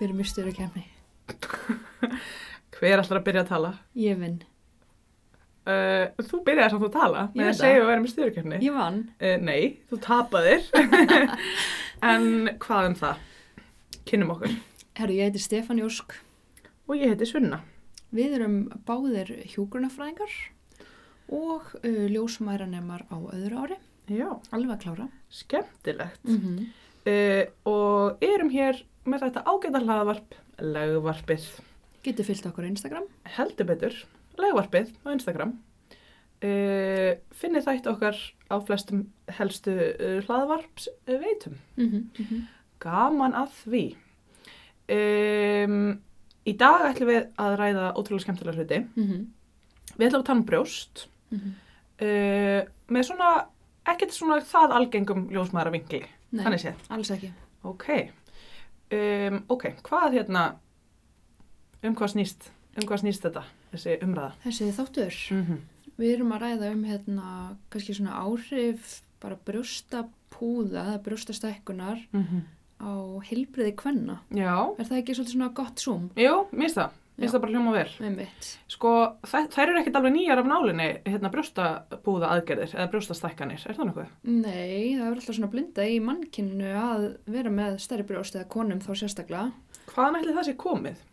Við erum í stjóra kemni. Hver ætlar að byrja að tala? Ég vinn. Uh, þú byrjaði samt að tala Ég með að veit segja það. að vera með stjórnkefni. Ég vann. Uh, nei, þú tapaðir. en hvað um það? Kynnum okkur. Herru, ég heiti Stefán Jósk. Og ég heiti Sunna. Við erum báðir hjúgrunafræðingar og uh, ljósmæranemar á öðru ári. Já, Alveg klára. skemmtilegt. Mm -hmm. og erum hér með þetta ágæta hlaðvarp, legvarpið, Getið fyllt okkur á Instagram. heldur betur, legvarpið á Instagram. Uh, finnið þætti okkar á flestum helstu hlaðvarps uh, veitum. Mm -hmm. Gaman að því. Um, í dag ætlum við að ræða ótrúlega skemmtilega hluti. Mm -hmm. Við ætlum að tala um brjóst uh, með svona, ekkert svona það algengum ljósmaðara vingli. Nei, alls ekki. Ok, um, ok, hvað hérna, um hvað snýst, um hvað snýst þetta, þessi umræða? Þessi þáttur. Mm -hmm. Við erum að ræða um hérna kannski svona áhrif bara brjóstapúða eða brjóstastækkunar á heilbriði kvenna. Já, Er það ekki svolítið svona gott zoom? jú, minnst það, minnst Já. það bara hljóma vel. Með mitt. Sko, þær, eru ekkert alveg nýjar af nálinni, hérna brjóstabúða aðgerðir eða brjóstastækkanir, er það nokkuð? Nei, það er alltaf svona blinda í mannkynnu að vera með stærri brjóst eða konum þá sérstaklega. Hvaðan ætli það sé komið?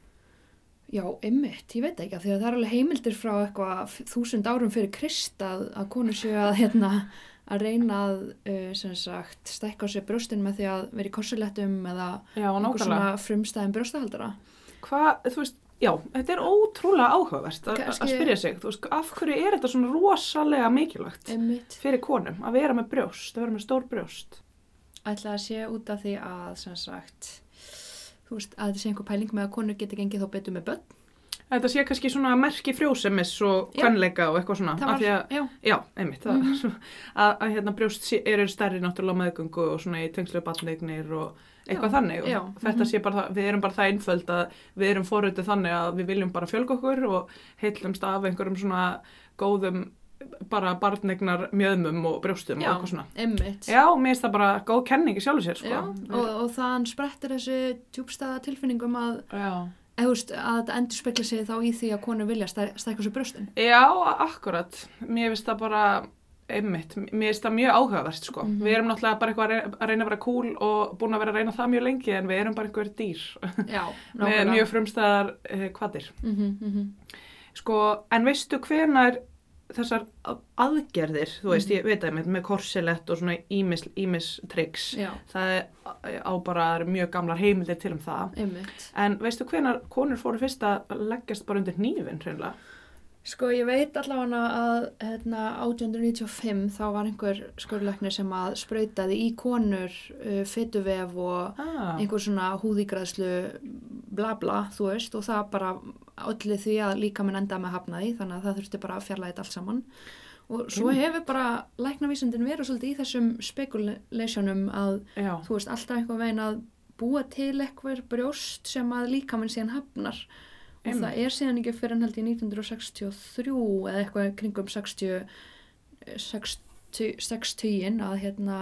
Já, einmitt, ég veit ekki að því að það er alveg heimildir frá eitthvað þúsund árum fyrir Krist að, að konur séu að, hérna, að reyna að uh, sem sagt, stækka sér brjóstin með því að vera í korsulettum eða Já, nákvæmlega. svona frumstæðin brjóstahaldara. Hvað, þú veist, já, þetta er ótrúlega áhugavert að, að spyrja sig, þú veist, af hverju er þetta svona rosalega mikilvægt Einmitt. fyrir konum að vera með brjóst, að vera með stór brjóst? ætla að sé út af því að sem sagt þú veist að þetta sé einhver pæling með að konur geti gengið þá betur með börn Þetta sé kannski svona merki frjósemis og Já. kvenleika og eitthvað svona. það var, að, já, já, einmitt, það, Mhm. að, að hérna brjóst eru stærri náttúrulega meðgöngu og svona í tengslu batneignir og eitthvað Já, þannig. Og já, þetta mhm. sé bara það, við erum bara það einföld að við erum forutið þannig að við viljum bara fjölga okkur og heillumst af einhverjum svona góðum bara barneignar mjöðmum og brjóstum já, og eitthvað svona. emmitt Já, mér finnst það bara góð kenning í sjálfu sér, sko. Já, og, og þann sprettir þessi djúbstæða tilfinningum að, Já. eða, þú veist, að þetta endur spekla sig þá í því að konur vilja stæ, stækka sér brjóstin Já, akkurat. Mér finnst það bara, einmitt, mér finnst það mmjög áhugavert, sko. Mhm. Við erum náttúrulega bara eitthvað að reyna- að vera cool og búin að vera að reyna það mjög lengi en við erum bara einhver dýr Já, með mjög frumstæðar eh, kvadir. mm -hmm, Sko, en veistu hvenar þessar að- aðgerðir, þú veist, Mhm. ég veit að með, með korsilett og svona ímis, triks, það er á bara mjög gamlar heimildir til um það. emmitt En veistu hvenar konur fóru fyrst að leggjast bara undir nýfin, hreinlega? Sko ég veit allavega að hérna, 1895 þá var einhver skurðlæknir sem að sprautaði í konur uh, fytuvef og Ah, einhver svona húðígræðslu bla bla, þú veist, og það bara öllu því að líka minn enda með hafnaði þannig að það þurfti bara að fjarlæga þetta allt saman. Og svo Mm. hefur bara læknavísindin verið svolítið í þessum spekulationum að já, þú veist, alltaf einhver veginn að búa til eitthvað brjóst sem að líka minn síðan hafnar og Einmitt. það er síðan ekki fyrir held í 1963 eða eitthvað kringum 60 60 60 að hérna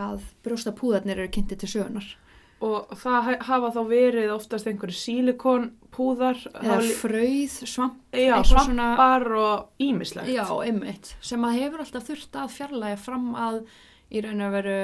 að brjóstapúðarnir eru kynnti til sögunar og það ha- hafa þá verið oftast einhverju sílikonpúðar, eða frauð, svamp já, eitthvað svona- svampar og ímislegt. já, einmitt, sem að hefur alltaf þurft að fjarlæga fram að í raun og veru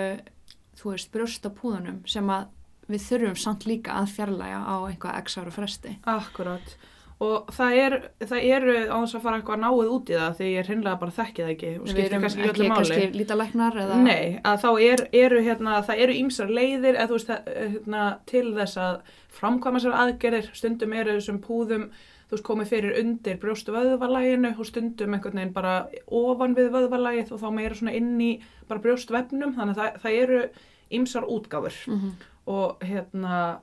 þú veist, brjóstapúðanum sem að við þurfum samt líka að fjarlæga á einhvað x ára fresti Akkurat. Og það, er, eru á þess að fara eitthvað náið út í það því ég hreinlega bara þekki það ekki og við skiptir erum kannski ekki ekki öllu máli. kannski lítalæknar eða Nei, að þá er, eru hérna, það eru ýmsar leiðir eða þú veist það, hérna, til þess að framkvæma sér aðgerðir, stundum eru þessum púðum þú veist komið fyrir undir brjóstu vöðvalæginu og stundum einhvern veginn bara ofan við vöðvalægið og þá meira svona inn í bara brjóstvefnum þannig að það, það eru ýmsar útgáfur Mhm. Og hérna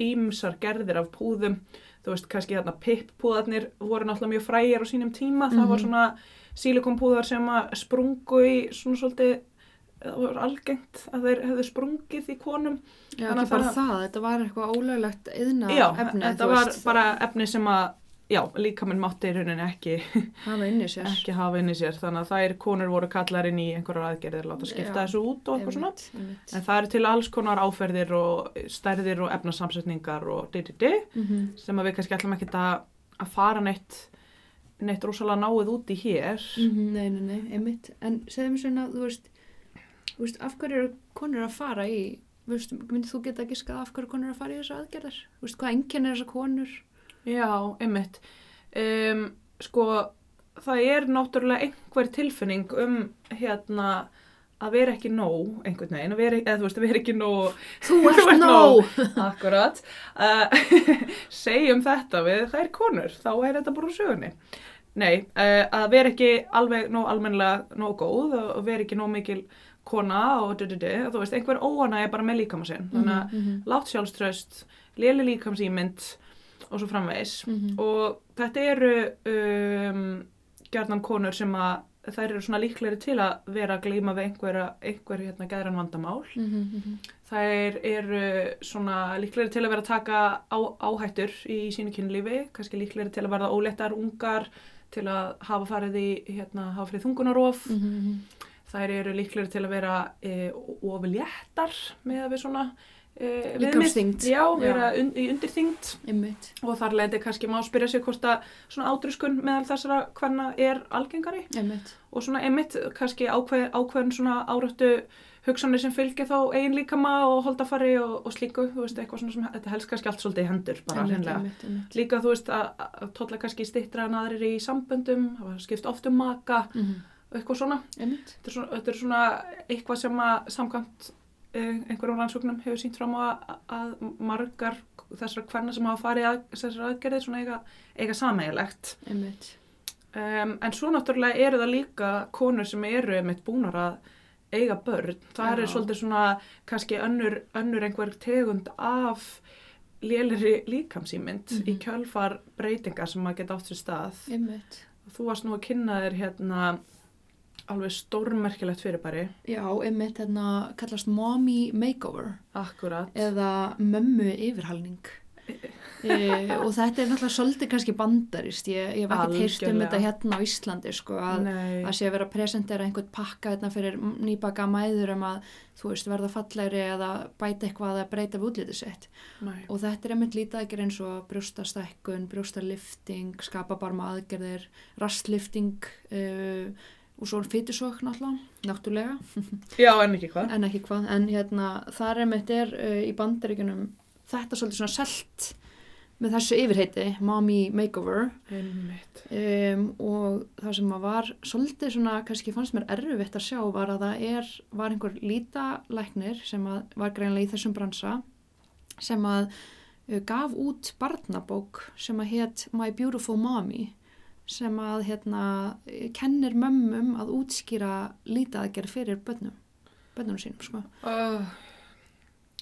ýmsar gerðir af púðum. Þú veist kannski hérna pipp-púðarnir voru náttúrulega mjög frægir á sínum tíma. Það var Mhm. svona sílikonpúðar sem að sprungu í svona svolítið það var algengt að þeir hefðu sprungið í konum. Já, ekki bara það- þetta var eitthvað ólöglegt yðna já, efni, þetta þú var bara efni sem að já, líka minn mátti í rauninni ekki, hafa inni sér ekki hafa inn í sér þannig að þær konur voru kallar inn í einhverjar aðgerðir láta skipta Já, þessu út og eitthvað svona Einmitt, einmitt. en það eru til alls konar áferðir og stærðir og efnasamsetningar og di-di-di Mhm. sem að við kannski ætlum ekki að, að fara neitt neitt rosalega náið út í hér Mhm, Nei, nei, nei, einmitt. En segðu mér svona, þú veist, þú veist, af hverju eru konur að fara í, myndið þú geta giskað af hverju konur að fara í þessu aðgerðar? Þú veist, hvað enginn er þessar konur? Já, einmitt. Um, sko, það er náttúrulega einhver tilfinning um hérna að vera ekki nóg einhvern veginn, að vera, eða þú veist, að vera ekki nóg, Þú ert nóg! akkurat, uh, segjum þetta við þær konur, þá er þetta bara úr sögunni. Nei, uh, að vera ekki alveg nóg almennilega nóg góð og vera ekki nóg mikil kona og du-du-du, þú veist, einhver óana er bara með líkama sinn, þannig að Mhm, látt sjálfströst, léli líkamsýmynd og svo framvegis mhm, og þetta eru um, gjarnan konur sem að þær eru svona líklegri til að vera að glíma við einhverja, einhver hérna gæðran vandamál. mhm, mhm. Þær eru svona líklegri til að vera að taka á, áhættur í sínu kynlífi, kannski líklegri til að verða óléttar ungar, til að hafa farið í, hérna, hafa fyrir þungunarof. Mhm, mhm. Þær eru líklegri til að vera e, ofiléttar með að við svona viðmið. Líkamsþyngd. Já, vera í undirþyngd Einmitt. og þar leiti kannski má spyrja sig hvort að svona ádruskun meðal þessara hvenna er algengari Einmitt. og svona einmitt kannski ákveð, ákveðin svona áröttu hugsanir sem fylgja þá eigin líkama og holdafari og, og slíku, þú veist, eitthvað svona sem þetta helst kannski allt svolítið í hendur bara hreinlega. Líka þú veist að, að tólla kannski stittra en aðrir í samböndum, hafa skipt oft um maka Mhm. og eitthvað svona. Svona, þetta er svona eitthvað sem að samkvæmt uh, einhverjum rannsóknum hefur sínt fram á að, margar þessar hverna sem hafa farið að þessar aðgerðir svona eiga, eiga sameigilegt. Um, en svo náttúrulega eru það líka konur sem eru mitt búnar að eiga börn. Það er Já. svolítið svona kannski önnur, önnur einhver tegund af lélir líkamsýmynd í Mhm. kjölfar breytingar sem að geta átt sér stað. Einmitt. Þú varst nú að kynna þér hérna alveg stórmerkilegt fyrirbæri. Já, einmitt hérna kallast mommy makeover Akkurat. eða mömmu yfirhalning. E, og þetta er náttúrulega svolítið kannski bandarist, ég, ég hef ekki heyrt um þetta hérna á Íslandi sko að að sé að vera að presentera einhvern pakka hérna fyrir nýbaka mæður um að þú veist verða fallegri eða bæta eitthvað að breyta við útlítið sitt Nei. og þetta er einmitt lítið aðgerð eins og brjóstastækkun, brjóstalifting, skapabarma aðgerðir, rastlifting uh, og svo fytusokk náttúrulega, náttúrulega. Já, en ekki hvað. en ekki hvað, en hérna þar einmitt er uh, í bandaríkunum þetta svolítið svona selt með þessu yfirheiti, mommy makeover. Um, og það sem að var svolítið svona, kannski fannst mér erfitt að sjá var að það er, var einhver lítalæknir sem var greinlega í þessum bransa sem að uh, gaf út barnabók sem að hétt My Beautiful Mommy sem að hérna kennir mömmum að útskýra lítaðgerð fyrir börnum börnunum sínum, sko. Uh,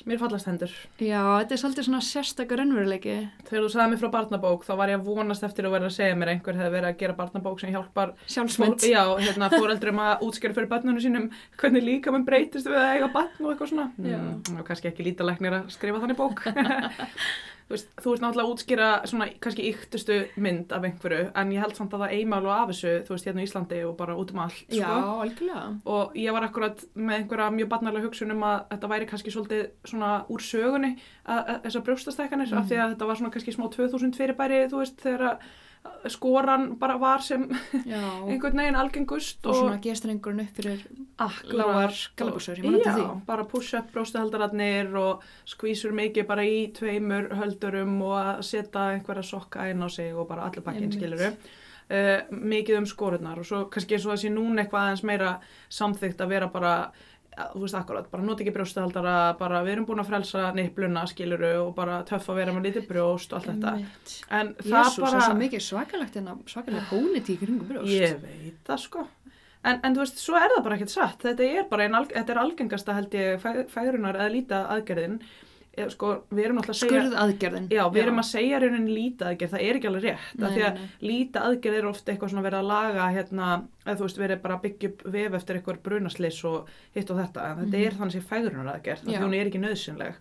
mér fallast hendur. Já, þetta er svolítið svona sérstakar raunveruleiki. Þegar þú sagði mér frá barnabók þá var ég að vonast eftir að vera að segja mér einhver hefði verið að gera barnabók sem hjálpar Sjálfsmynd. Já, hérna fóreldrum að útskjöra fyrir barnunum sínum hvernig líka mann breytist við að eiga barn og eitthvað svona. Mm, kannski ekki lítalæknir að skrifa þannig bók. þú veist, þú veist náttúrulega að útskýra svona kannski yktustu mynd af einhverju en ég held samt að það eiginmálu af þessu, þú veist, hérna í Íslandi og bara út um allt, Já, sko. algjörlega. Og ég var akkurat með einhverja mjög barnarlega hugsun um að þetta væri kannski svolítið svona úr sögunni að, að, þessar brjóstastækkanir Mhm. af því að þetta var svona kannski smá 2000 fyrirbæri, þú veist, þegar að skoran bara var sem einhvern veginn algengust og svona gestrengurinn upp fyrir akkurat lágar gallabuxur, ég man eftir Já, því. bara push-up bróstahaldararnir og skvísur mikið bara í tveimur höldurum og að setja einhverja sokka inn á sig og bara allir pakkin Einmitt. skiluru. Uh, mikið um skorurnar og svo kannski eins og sé núna eitthvað aðeins meira samþygt að vera bara þú veist akkurat, bara nota ekki brjóstahaldara bara við erum búin að frelsa nippluna skiluru og bara töff að vera með lítið brjóst og allt þetta, en það Jésús, það bara er svo mikið svakalegt en svakalega pólitík í kringum brjóst. Ég veit það sko. En, en þú veist, svo er það bara ekkert satt. Þetta er bara ein, alg- þetta er algengasta held ég fæ- færunar eða líta aðgerðin eða, sko, við erum alltaf að segja Skurðaðgerðin. Já, við erum að segja raunin líta aðgerð, það er ekki alveg rétt, Nei, af því að nei, líta aðgerð er ofta eitthvað svona verið að laga, hérna, eða þú veist, verið bara að byggja upp vef eftir eitthvað brunaslis og hitt og þetta, en þetta Mhm. er þannig sem fæðrunar aðgerð, af Já. því hún er ekki nöðsynleg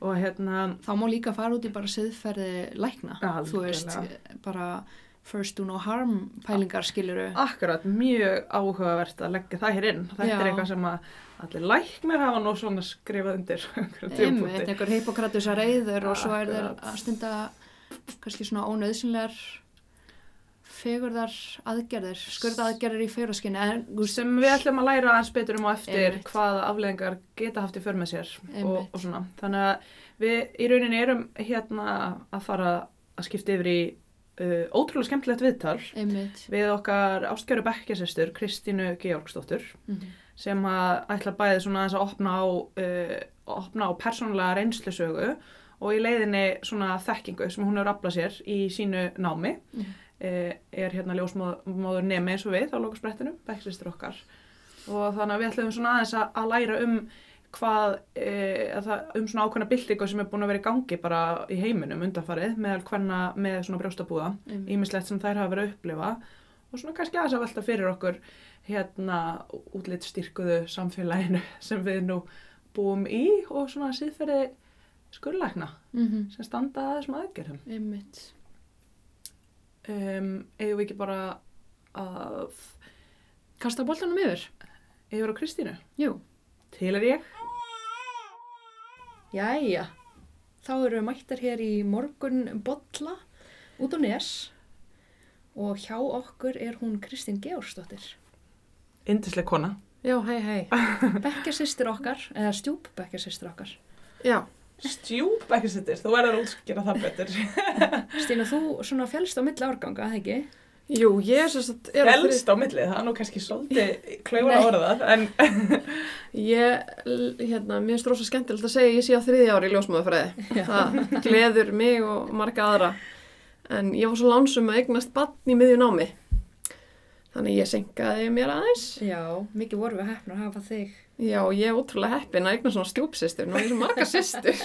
og hérna, Þá má líka fara út í bara siðferði lækna. Þú veist, bara first do no harm pælingar skiluru. akkurat mjög áhugavert að leggja það hér inn, þetta Já. er eitthvað sem að allir læknir hafa nú svona skrifað undir Einmitt, einhver hippokratusa reyður og svo er þeir að stunda kannski svona ónöðsynlegar fegurðar aðgerðir, skurða aðgerðir í veist, sem við ætlum að læra aðeins betur um á eftir Einmitt. hvaða afleðingar geta haft í för með sér og, og svona. Þannig að við í rauninni erum hérna að fara að skipta yfir í uh, ótrúlega skemmtilegt viðtal einmitt. við okkar ástkjöru bekkjasestur Kristínu Georgsdóttur mm sem að ætla bæði svona aðeins að opna á, uh, opna á persónulega reynslusögu og í leiðinni svona þekkingu sem hún hefur aflað sér í sínu námi. Mhm. uh, er hérna ljósmóður nemi eins og við á lókusbrettinu, bekkjasestur okkar. Og þannig að við ætlum svona aðeins að, að læra um hvað e, það, um svona ákveðna byltingu sem er búin að vera í gangi bara í heiminum undanfarið meðal hvenna með svona brjóstabúða ímislegt sem þær hafa verið að upplifa og svona kannski aðeins að velta fyrir okkur hérna útlitt styrkuðu samfélaginu sem við nú búum í og svona síðferði skurlækna Mhm, sem standa að þessum aðgerðum. einmitt Um, eigum við ekki bara að Kasta boltanum yfir? yfir á Kristínu? Jú. Til er ég. Jæja, þá eru við mættar hér í morgun bolla út á nes og hjá okkur er hún Kristín Georgsdóttir. Indisleg kona. Já, hei, hei. Bekkjasistir okkar, eða stjúp bekkjasistir okkar. Já, Stjúp ekki sittir, þú verður að útskýra það betur. Stína, þú svona fjálst á milli árganga, það ekki? Jú, ég er að... er á á millið, það er nú kannski svolítið klaufur að orða en Ég, hérna, mér finnst rosa skemmtilegt að segja ég sé á þriði ári í ljósmáðafræði. Það gleður mig og marga aðra. En ég var svo lánsum að eignast bann í miðjun ámi. Þannig ég senkaði mér aðeins. Já, mikið voru við hefnur að hafa þig. Já, ég er ótrúlega heppin að eigna svona stjúpsistur. Nú er ég svo marga systur.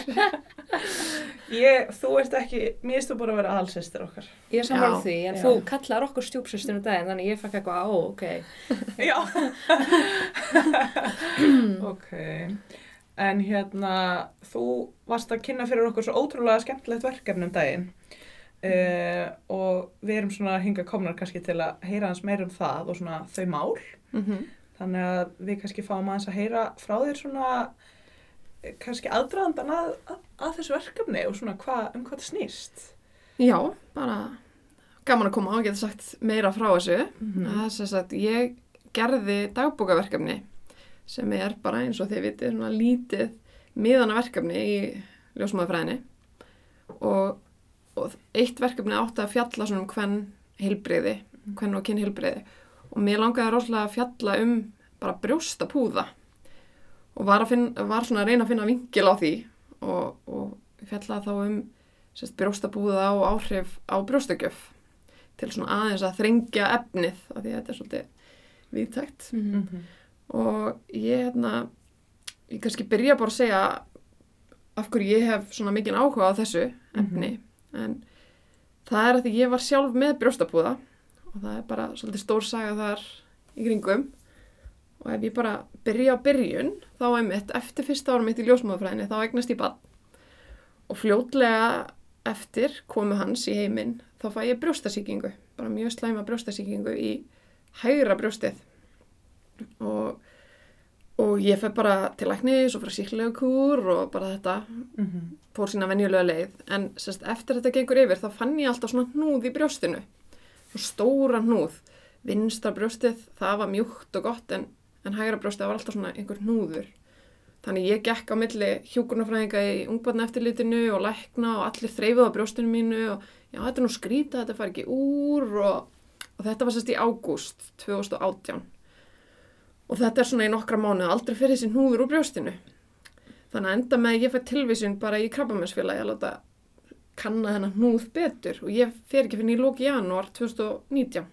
ég, þú ert ekki, mér erstu búin að vera aðalsestir okkar. Ég er sammála Já, því, en já. þú kallar okkur stjúpsustinu daginn, þannig ég fekk eitthvað, ó, ok. Já. ok. En hérna, þú varst að kynna fyrir okkur svo ótrúlega skemmtilegt verkefni um daginn. Uh, og við erum svona hinga komnar kannski til að heyra hans meir um það og svona þau mál. Mm Þannig að við kannski fáum aðeins að heyra frá þér svona eh, kannski aðdraðandan að, að, að þessu verkefni og svona hva, um hvað það snýst. Já, bara gaman að koma á og geta sagt meira frá þessu. Mm. Það er sem sagt, ég gerði dagbókaverkefni sem er bara eins og þið vitið svona lítið miðana verkefni í ljósmaðurfræðinni og, og eitt verkefni átti að fjalla svona um hvern heilbriði, hvern og kyn heilbriði og mér langaði rosalega að fjalla um bara brjóstapúða og var, finna, var svona að reyna að finna vingil á því og, og fjallaði þá um sérst, brjóstapúða og áhrif á brjóstakjöf til svona aðeins að þrengja efnið af því að þetta er svolítið viðtækt Mm -hmm. og ég hérna ég kannski byrja bara að segja af hverju ég hef svona mikinn áhuga á þessu efni en það er að því ég var sjálf með brjóstapúða og það er bara svolítið stór saga þar í kringum. Og ef ég bara byrja á byrjun þá er mitt eftir fyrsta árum mitt í ljósmáðafræðinni þá eignast ég bann og fljótlega eftir komu hans í heiminn þá fæ ég brjóstasíkingu bara mjög slæma brjóstasíkingu í hægra brjóstið. Og, og ég fæ bara til læknis og frá síklegu kúr og bara þetta Mhm. fór sína venjulega leið. En sérst, eftir þetta gengur yfir þá fann ég alltaf svona hnúð í brjóstinu. Og stóra hnúð. Vinstra brjóstið, það var mjúkt og gott en, en hægra brjóstið var alltaf svona einhver hnúður. Þannig ég gekk á milli hjúkurnafræðinga í ungbarna eftirlitinu og lækna og allir þreifið á brjóstinu mínu og já þetta er nú skrýta, þetta far ekki úr og, og þetta var sérst í ágúst 2018 og þetta er svona í nokkra mánu aldrei fyrir þessi hnúður úr brjóstinu. Þannig að enda með að ég fæ tilvísun bara í krabbamensfélagi að láta kanna þennan hnúð betur. Og ég fer ekki fyrir í lóki janúar 2019.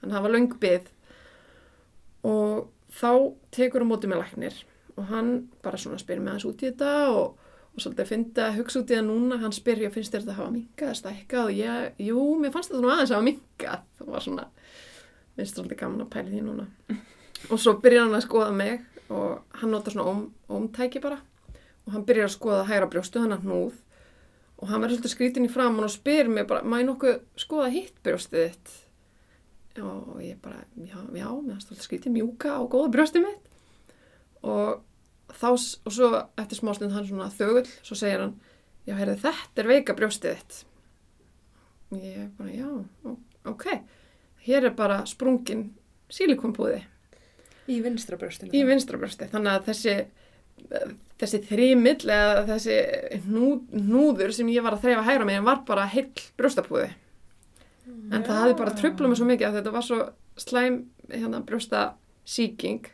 Þannig að það var löng byð og þá tekur á móti með læknir og hann bara svona spyr með hans út í þetta og, og svolítið að hugsa út í það núna. Hann spyr ég finnst þetta að hafa minkað stækkað? Og ég, jú, mér fannst þetta nú aðeins að hafa minkað það var svona, minnst svolítið gaman að pæla í því núna og svo byrjar hann að skoða mig og hann notar svona óm, ómtæki bara. Og hann byrjar að skoða hægra brjóstu hann að hnúð. Og hann verður svolítið skrítin í framann og spyr mig bara, má ég nokkuð skoða hitt brjóstið þitt? Og ég bara, já, já, mér finnst svolítið skrítin mjúka og góða brjóstið mitt. Og þá, og svo eftir smástund hann svona þögull, svo segir hann já, heyrðu, þetta er veika brjóstið þitt. Ég bara, já, ok. Hér er bara sprungin sílikonbúði Í vinstra brjóstinu. í vinstra brjósti. Þannig að þessi þessi þrýmill eða þessi hnú, hnúður sem ég var að þreifa hægra meginn var bara heill brjóstapúði. En það hafði bara tröflað mig svo mikið að þetta var svo slæm hérna, brjóstasíking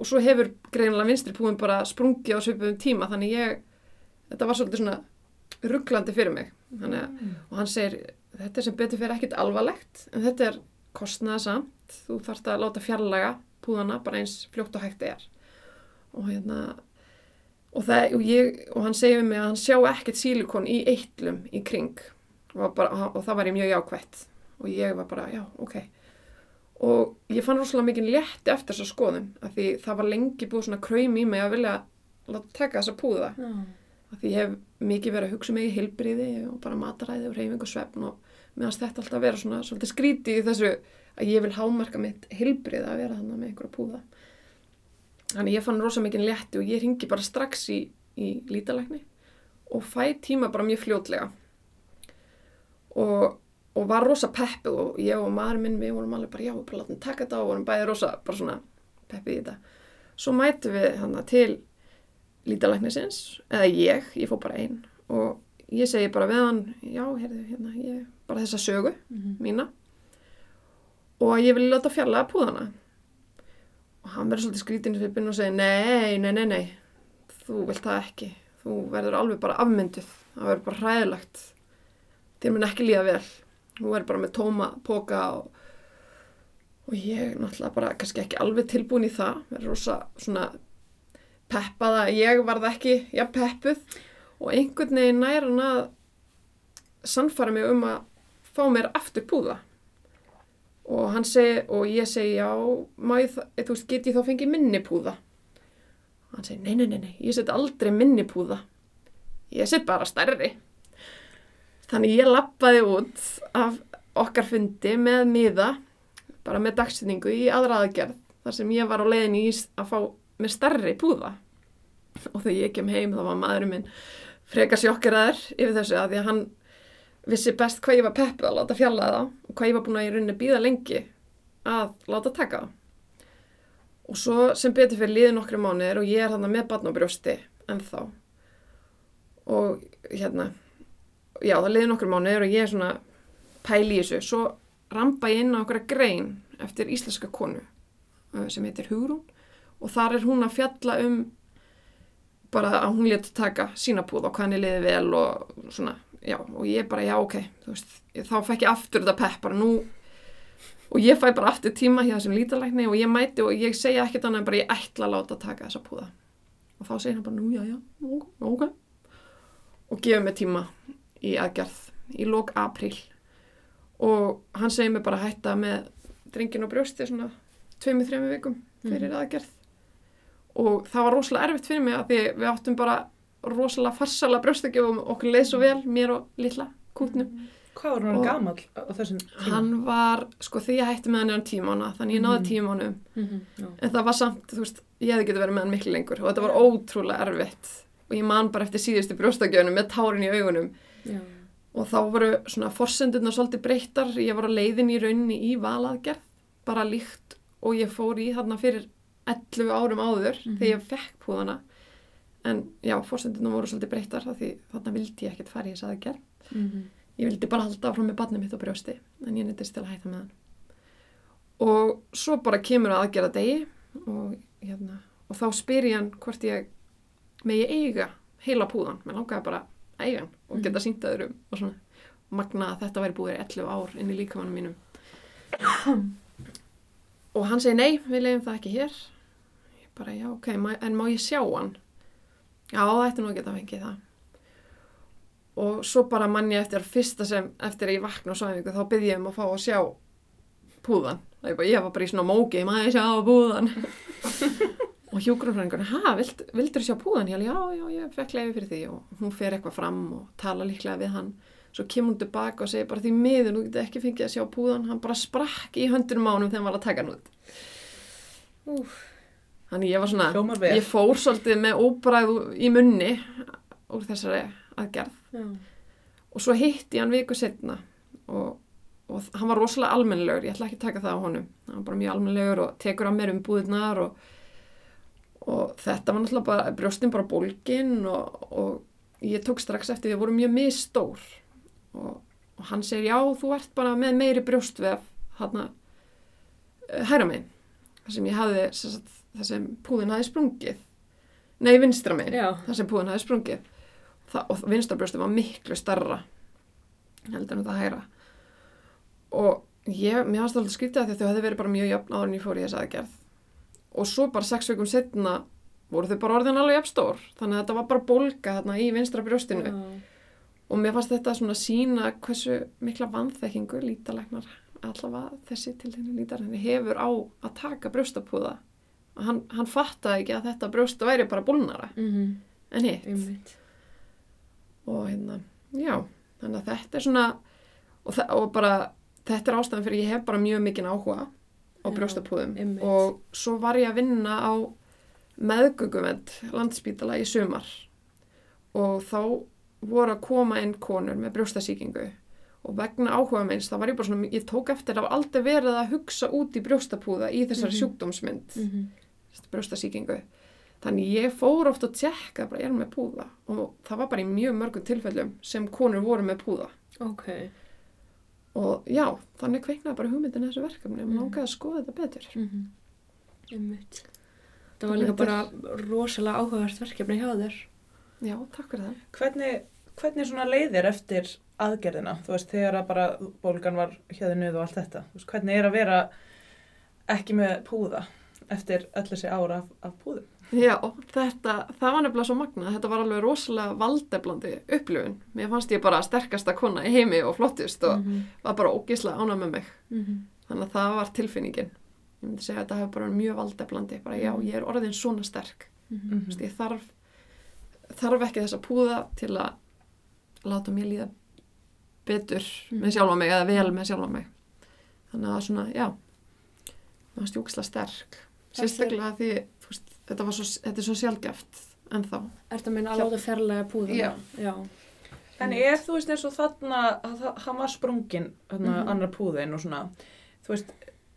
og svo hefur greinilega vinstri púðin bara sprungið á svipum tíma. Þannig ég þetta var svolítið svona rugglandi fyrir mig. Þannig, að- og hann segir þetta er sem betur fyrir ekkit alvarlegt en þetta er kostnaðasamt þú þarfst að láta fjarlæga púðana bara eins fljótt og hægt er. Og hérna og, það, og, ég, og hann segir við mig að hann sjá ekkert sílikon í eittlum í kring. Og, bara, og það var ég mjög jákvætt. Og ég var bara, já, ok. Og ég fann rosalega mikið létti eftir þessa skoðum af því það var lengi búið svona kraum í mig að vilja láta taka þessa púða. Já. af því ég hef mikið verið að hugsa mig í heilbriði og bara mataræði og reyfing og svefn og meðan þetta alltaf vera svona svolítið skríti í þessu að ég vil hámarka mitt heilbrið að vera þannig með einhverja púða. Þannig ég fann rosa mikið létti og ég ringi bara strax í, í lítalækni og fæ tíma bara mjög fljótlega. Og, og var rosa peppuð og ég og maður minn við vorum alveg bara já, bara látum taka þetta og vorum bæði rosa bara svona peppið í þetta. Svo mætum við hana til lítalæknisins eða ég, ég fór bara einn og ég segi bara við hann já, heyrðu, hérna, ég, bara þessa sögu Mhm. mína og að ég vil láta fjalla púðana. Og hann verður svolítið skrítin í svipinn og segir nei, nei, nei, nei. Þú vilt það ekki. Þú verður alveg bara afmynduð. Það verður bara hræðilegt. Þér mun ekki líða vel. Þú verður bara með tóma póka og, og ég náttúrulega bara kannski ekki alveg tilbúin í það. Verður rosa svona peppað að ég varð ekki ja, peppuð. Og einhvern veginn nær hann að sannfæra mig um að fá mér aftur púða og segi, og ég segi já, ég, þú veist, get ég þá fengið minni púða? Og hann segi, nei, nei, nei, nei, ég set aldrei minni púða. Ég set bara stærri. Þannig ég lappaði út af okkar fundi með miða bara með dagsetningu í aðra aðgerð þar sem ég var á leiðinni í að fá með stærri púða. Og þegar ég kem heim þá var maðurinn minn frekar sjokkeraður yfir þessu að því að hann vissi best hvað ég var peppuð að láta fjalla það og hvað ég var búin að í rauninni býða lengi að láta taka. Og svo sem betur fyrir liði nokkru mánuðir og ég er hann með barn á brjósti ennþá. Og hérna, já það liði nokkru mánuðir og ég er svona pæli í þessu. Svo rampa ég inn á okkar grein eftir íslenska konu uh, sem heitir Hugrún og þar er hún að fjalla um bara að hún leti taka sína púð og hvað henni liði vel og svona, já, og ég bara, já, ok, veist, ég- þá fekk ég aftur þetta pepp bara nú og ég fæ bara aftur tíma hjá þessum lítalækni og ég mæti og ég segja ekkert annað en bara ég ætla að láta taka þessa púða. Og þá segir hann bara, nú, já, já, ok, og gefur mig tíma í aðgerð í lók apríl. Og hann segir mig bara hætta með drengin og brjósti svona tveimur, þreimur vikum fyrir aðgerð. Og það var rosalega erfitt fyrir mig að því við áttum bara rosalega farsala brjóstakjöfum okkur leið svo vel, mér og litla kútnum. Hvað var hann gamall á þessum tíma? Hann var, sko því ég hætti með hann í hann tímána, þannig ég náði Mhm. tímánum Mhm, já. en það var samt, þú veist, ég hefði getið verið með hann miklu lengur og þetta var ótrúlega erfitt og ég man bara eftir síðustu brjóstakjöfunum með tárin í augunum Já. og þá voru svona forsendurna svolítið breyttar, ég var á leiðin í rauninni í valaðgerð, bara líkt og ég fór í þarna fyrir 11 árum áður Mhm. þegar ég fekk púðana en já, forsendurna voru svolítið breyttar þarna vildi ég ekkert fara í þess aðgerð. Mhm. ég vildi bara halda áfram með barnið mitt á brjósti en ég nýttist til að hætta með hann. Og svo bara kemur að aðgerða degi og, hérna, og þá spyr ég hann hvort ég megi eiga heila púðan, mér langaði bara að eiga hann og geta sínt öðrum og svona magna að þetta væri búið í 11 ár inn í líkamannum mínum. Og hann segi nei, við leiðum það ekki hér. Ég bara já, ok, en má ég sjá hann já, það ætti nú að geta fengið það. Og svo bara mann ég eftir fyrsta sem eftir að ég vakna á svæfingu þá byrði ég um að fá að sjá púðan. Ég, bara, ég var bara í svona móki, maður sjá púðan? Og hjúgrunfræðingur ha, vild, vildur sjá púðan? Ég alveg, já, já, ég fekk leiði fyrir því. Og hún fer eitthvað fram og tala líklega við hann. Svo kemur hún tilbaka og segir bara því miður, nú getur ekki fengið að sjá púðan. Hann bara sprakk í höndunum á honum þegar hann var að taka hann út. Úf. Þannig ég var svona, ég fór svolítið með óbræð í munni úr þessari aðgerð. Já. og svo hitti ég hann viku setna og, og hann var rosalega almennilegur, ég ætla ekki að taka það á honum. Hann var bara mjög almennilegur og tekur á mér um búðnar og, og þetta var náttúrulega bara, brjóstin bara bólgin og, og ég tók strax eftir því að voru mjög misstór. Og, og hann segir já, þú ert bara með meiri brjóstvef hann hæra megin. Þar sem ég hafði sem sagt, þar sem púðin hafði sprungið. Nei, vinstra megin Já. þar sem púðin hafði sprungið. Þa, og vinstra brjóstin var miklu starra heldur en þetta hæra og ég, mér það alltaf skrítið að þau hefði verið bara mjög jöfn áður en ég fór í þessa aðgerð. Og svo bara sex vikum setna voru þau bara orðin alveg jafn stór. Þannig að þetta var bara bólga þarna í vinstra brjóstinu Já. og mér fannst þetta svona sína hversu mikla vanþekkingu lítalegnar allavega þessi til þenni lítalegnar hefur á að taka brjóstapúða hann, hann fattaði ekki að þetta brjóst væri bara bólnara Mhm. en hitt Einmitt. og hérna, já, þannig að þetta er svona og, og bara þetta er ástæðan fyrir ég hef bara mjög mikinn áhuga á brjóstapúðum einmitt. og svo var ég að vinna á meðgöngumend landspítala í sumar og þá voru að koma inn konur með brjóstasíkingu og vegna áhuga minns þá var ég bara svona, ég tók eftir að aldrei verið að hugsa út í brjóstapúða í þessari Mhm. sjúkdómsmynd Mhm. Brjóstasíkingu. Þannig ég fór oft og tjekka bara, ég er með púða og það var bara í mjög mörgum tilfellum sem konur voru með púða. Ok. Og já, þannig kveiknaði bara hugmyndin að þessu verkefni og mm. langaði að skoða þetta betur. Mhm. Einmitt. Það var líka bara rosalega áhugavert verkefni hjá þér. Já, takk fyrir það. Hvernig, hvernig svona leiðir eftir aðgerðina? Þú veist, þegar að bara bólgan var hérðinuð og allt þetta. Þú veist, hvernig er að vera ekki með púða eftir öll þessi ára af, af púðum? Já, þetta, það var nefnilega svo magnað. Þetta var alveg rosalega valdeflandi upplifun. Mér fannst ég bara sterkasta kona í heimi og flottust og Mhm. var bara ógislega ánað með mig. Mhm. Þannig að það var tilfinningin. Ég myndi segja að þetta hefur bara mjög valdeflandi. Bara já, ég er orðin svona sterk. Mhm. Mm Þú veist, ég þarf, þarf ekki þessa púða til að láta mér líða betur Mhm. með sjálfa mig eða vel með sjálfa mig. Þannig að svona, já, það var stjúksla sterk. Sérstaklega því, veist, þetta, var svo, þetta er svo sjálfgeft en þá. Er þetta meina láta ferlega púðuna? Já. Já. En er þú veist eins og þarna að það- hann var sprungin, þarna Mhm. annar púðin og svona, þú veist,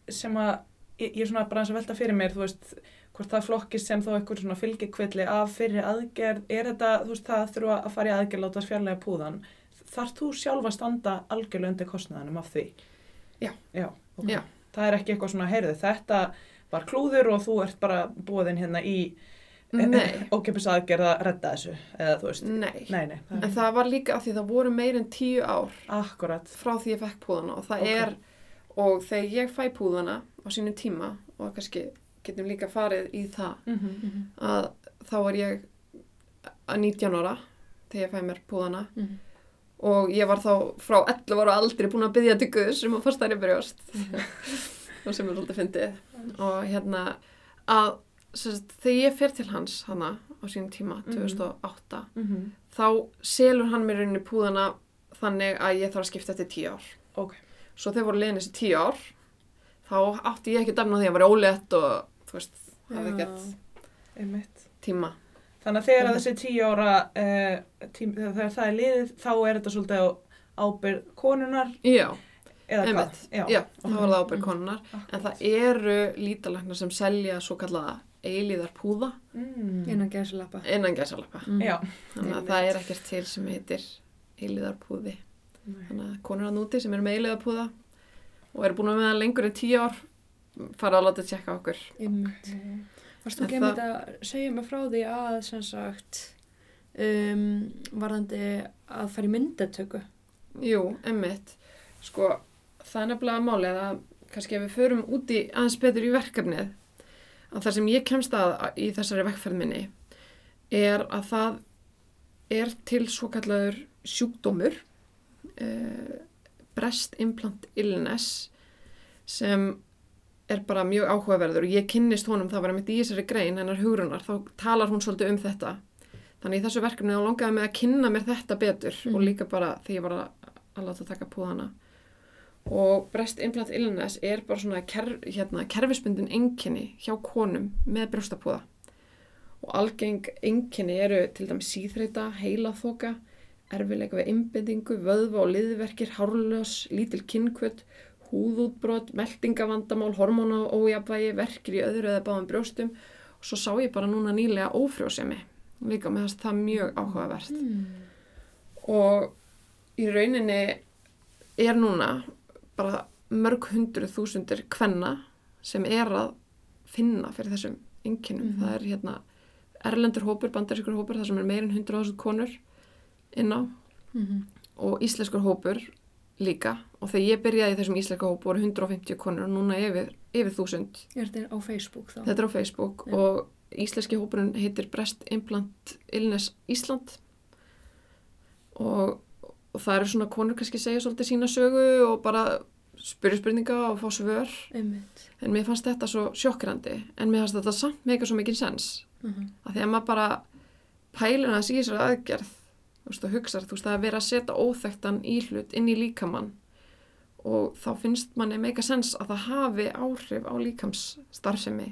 sem að, ég, ég er svona bara eins að velta fyrir mér, þú veist, hvort það flokkist sem þá eitthvað svona fylgikvilli af fyrir aðgerð, er þetta, þú veist, það þurfa að fara í aðgerð, láta fjarlæga púðan, þarf þú sjálf að standa algjörlega undir kostnaðanum af því? Já. Já, ok. Já. Það er ekki eitthvað svona, heyrðu, þetta var klúður og þú ert bara búðin hérna í Nei, ókipis aðgerð að redda þessu, eða þú veist, nei. nei, nei, það En það var líka af því það voru meir en tíu ár akkurat. frá því ég fekk púðana og það Ok. er, og þegar ég fæ púðana á sínum tíma og kannski getum líka farið í það Mm Mhm. að þá er ég að 19 ára þegar ég fæ mér púðana Mhm. og ég var þá frá 11 ára aldrei búin að byggja til Guðs um að fara stærri brjóst og sem er svolítið fyndið og hérna að sérst, þegar ég fer til hans hana á sínum tíma, Mhm. 2008 -hmm. þá selur hann mér inn í púðana þannig að ég þarf að skipta eftir 10 ár Ok. svo þegar voru liðin þessi 10 ár þá átti ég ekki dæmna því að vera ólétt og þú veist, hafði Já. ekkert tíma Þannig að þegar að þessi tíu ára, uh, tím, þegar það er liðið, þá er þetta svolítið á ábyrð konunar já, Einmitt. hvað? já, þá var það ábyrg Mhm. konunar en Akkurat. það eru lítalæknar sem selja svo kallaða eilíðar púða Mm. Innan gæsalappa. innan gæsalappa Mhm. Já. þannig að Einmitt. það er ekkert til sem heitir eilíðar púði þannig að konur að núti sem eru með eilíðar púða og eru búin að með það lengur en 10 ár fara að láta tjekka okkur Einmitt. Varst þú En ekki það- einmitt að segja mig frá því að sem sagt um, varðandi að fara í myndatöku? Jú, emmitt. Sko, það er nefnilega málið að kannski ef við förum úti aðeins betur í verkefnið að það sem ég kemst að í þessari vekkferð minni er að það er til svo kallaður sjúkdómur uh, breast implant illness sem er bara mjög áhugaverður. Og ég kynnist honum, það var einmitt í þessari grein hennar hugrunar, þá talar hún svolítið um þetta. Þannig í þessu verkefni þá langaði mig að kynna mér þetta betur Mhm. og líka bara því ég var að, að láta taka púðana og breast implant illness er bara svona ker, hérna, kerfisbundin enginni hjá konum með brjóstapúða. Og algeng enginni eru til dæmis síþreita, heilaþoka erfileika við einbendingu, vöðva og liðverkir, hárljós, lítil kinnkvöld, húðútbrot, meldingavandamál, hormóna ójafvægi, verkir í öðru eða báðum brjóstum. Og svo sá ég bara núna nýlega ófrjósemi, líka með þess það mjög áhugavert. Mm. og í rauninni er núna bara mörg hundru þúsundir kvenna sem er að finna fyrir þessum einkennum. Mhm. Það er hérna erlendur hópur, bandarískur hópur, það sem er meirinn 100.000 konur inn á Mhm. og íslenskur hópur líka og þegar ég byrjaði í þessum íslenska hópu voru 150 konur og núna yfir, yfir 1000 Er þetta á Facebook þá? þetta er á Facebook Já. og íslenski hópurinn heitir Breast Implant Illness Ísland og, og það eru svona konur kannski segja svolítið sína sögu og bara spyrja spurninga og fá svör. Einmitt. en mér fannst þetta svo sjokkrandi en mér fannst þetta samt meika svo mikið sens. Mhm. að því að maður bara pælur hans í þessari aðgerð þú veist, og hugsar, þú veist, það er verið að setja óþekktan íhlut inn í líkamann. Og þá finnst manni meika sens að það hafi áhrif á líkamsstarfsemi.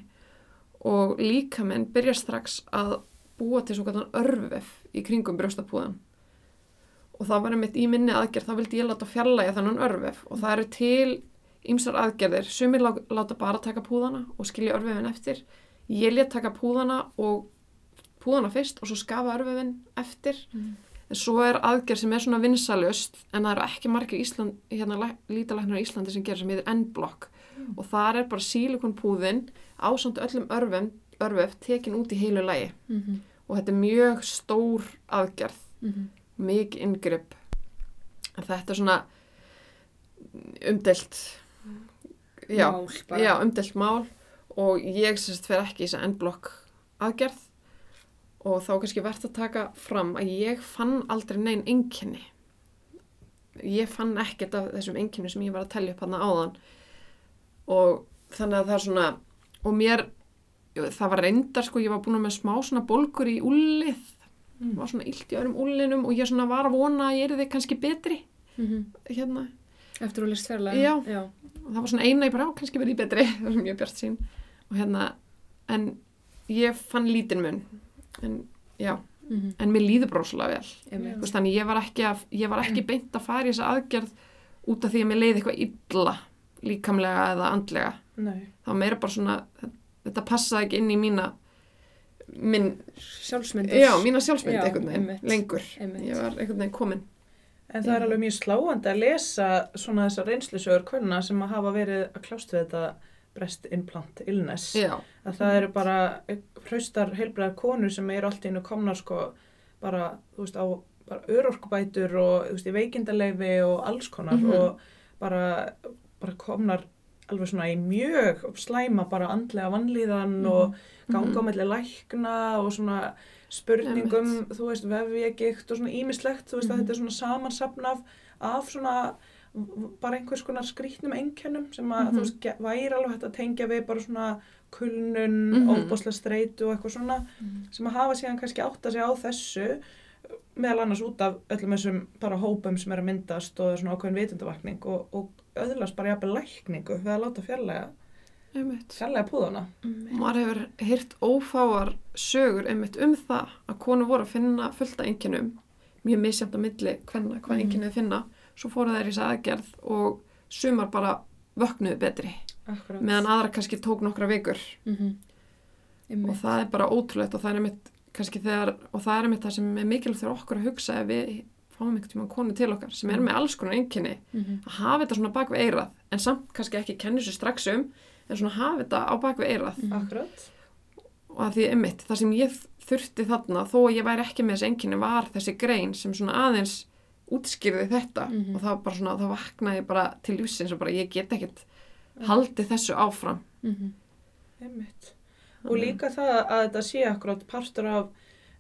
Og líkaminn byrjar strax að búa til svo kallan örvef í kringum brjóstapúðan og það var einmitt í minni aðgerð, þá vildi ég láta fjarlæga þennan örvef og það eru til ýmsar aðgerðir, sumir lá- láta bara taka púðana og skilja örvefin eftir. Ég let taka púðana og púðana fyrst og svo skafa örvefin eftir. Mm. en svo er aðgerð sem er svona vinsalust en það eru ekki margir Ísland, hérna, lítalæknar í Íslandi sem gerir sem heitir N-block og þar er bara sílikonpúðin ásamt öllum örvef, örvef tekin út í heilu lægi Mhm. og þetta er mjög stór aðgerð. Mhm. Mikið en þetta er svona umdelt já, Mál já, umdelt mál. Og ég sérst fer ekki í þessa endblokk aðgerð. Og þá kannski verðt að taka fram að ég fann aldrei neinn einkenni. Ég fann ekkert af þessum einkenni sem ég var að tellja upp hann áðan. Og þannig að það er svona og mér, það var reyndar sko, ég var búin með smá svona bólgur í úlið Mm. var svona illt í öðrum úlinum og ég svona var að vona að ég er þið kannski betri Mhm. hérna, Eftir að list fjarlæga. Já. Já. og það var svona eina í brá, kannski verið ég betri það var mjög bjart sín og hérna, en ég fann lítinn mun en já, Mhm. en mér líður bróslega vel veist, þannig ég var ekki, að, ég var ekki beint að fara í þessa aðgerð út af því að mér leiði eitthvað illa líkamlega eða andlega Nei. það var meira bara svona þetta passaði ekki inn í mína minn, Sjálfsmyndir. já, mína sjálfsmynd Já, einhvern veginn, einmitt. lengur Einmitt. ég var einhvern veginn komin En það er alveg mjög sláandi að lesa svona þessar reynslusögur hvernig sem að hafa verið að klást við þetta breast implant illness. já, Að það eru bara hraustar heilbreðar konur sem eru allt í einu komnar sko bara, þú veist, á bara örorkubætur og, þú veist, í veikindaleifi og alls konar Mhm. og bara, bara komnar alveg svona í mjög slæma bara andlega vannlíðan og ganga á Mhm. melli lækna og svona spurningum, þú veist, vefjagikt og svona ímislegt, þú veist, Mhm. að þetta er svona samansapn af, svona bara einhvers konar skrýtnum einkennum sem að, Mhm. þú veist, ge- væri alveg hægt að tengja við bara svona kulnun, Mhm. óbáslega streitu og eitthvað svona Mhm. sem að hafa síðan kannski átt að segja á þessu meðal annars út af öllum þessum bara hópum sem er að myndast og svona ákveðin vitundavakning og, og öðlast bara jafnvel lækningu við að láta fjarlæga, einmitt fjarlæga púðana. maður hefur heyrt ófáar sögur einmitt um það að konu voru að finna fullta enginum mjög misjæmt á milli hvenna hvað Mhm. enginnið finna svo fóru þær í þessa aðgerð og sumar bara vöknuðu betri Akkurat. meðan aðra kannski tók nokkra vikur Mhm. og Einmitt. það er bara ótrúlegt og það er einmitt kannski þegar, og það er einmitt það sem er mikilvægt fyrir okkur að hugsa ef við fáum einhvern tíma konu til okkar sem er með alls konar enginni Mhm. að hafa þetta svona bak við eirað en samt kannski ekki kennu sér strax um en svona hafa þetta á bak við eirað Mhm. Akkurat. og að því einmitt, það sem ég þurfti þarna þó að ég væri ekki með þessi enginni var þessi grein sem svona aðeins útskýrði þetta Mhm. og það var bara svona, það vaknaði ég bara til lífsins og bara ég get ekkert haldið þessu áfram Mhm. Einmitt. Og líka það að þetta sé akkurat partur af,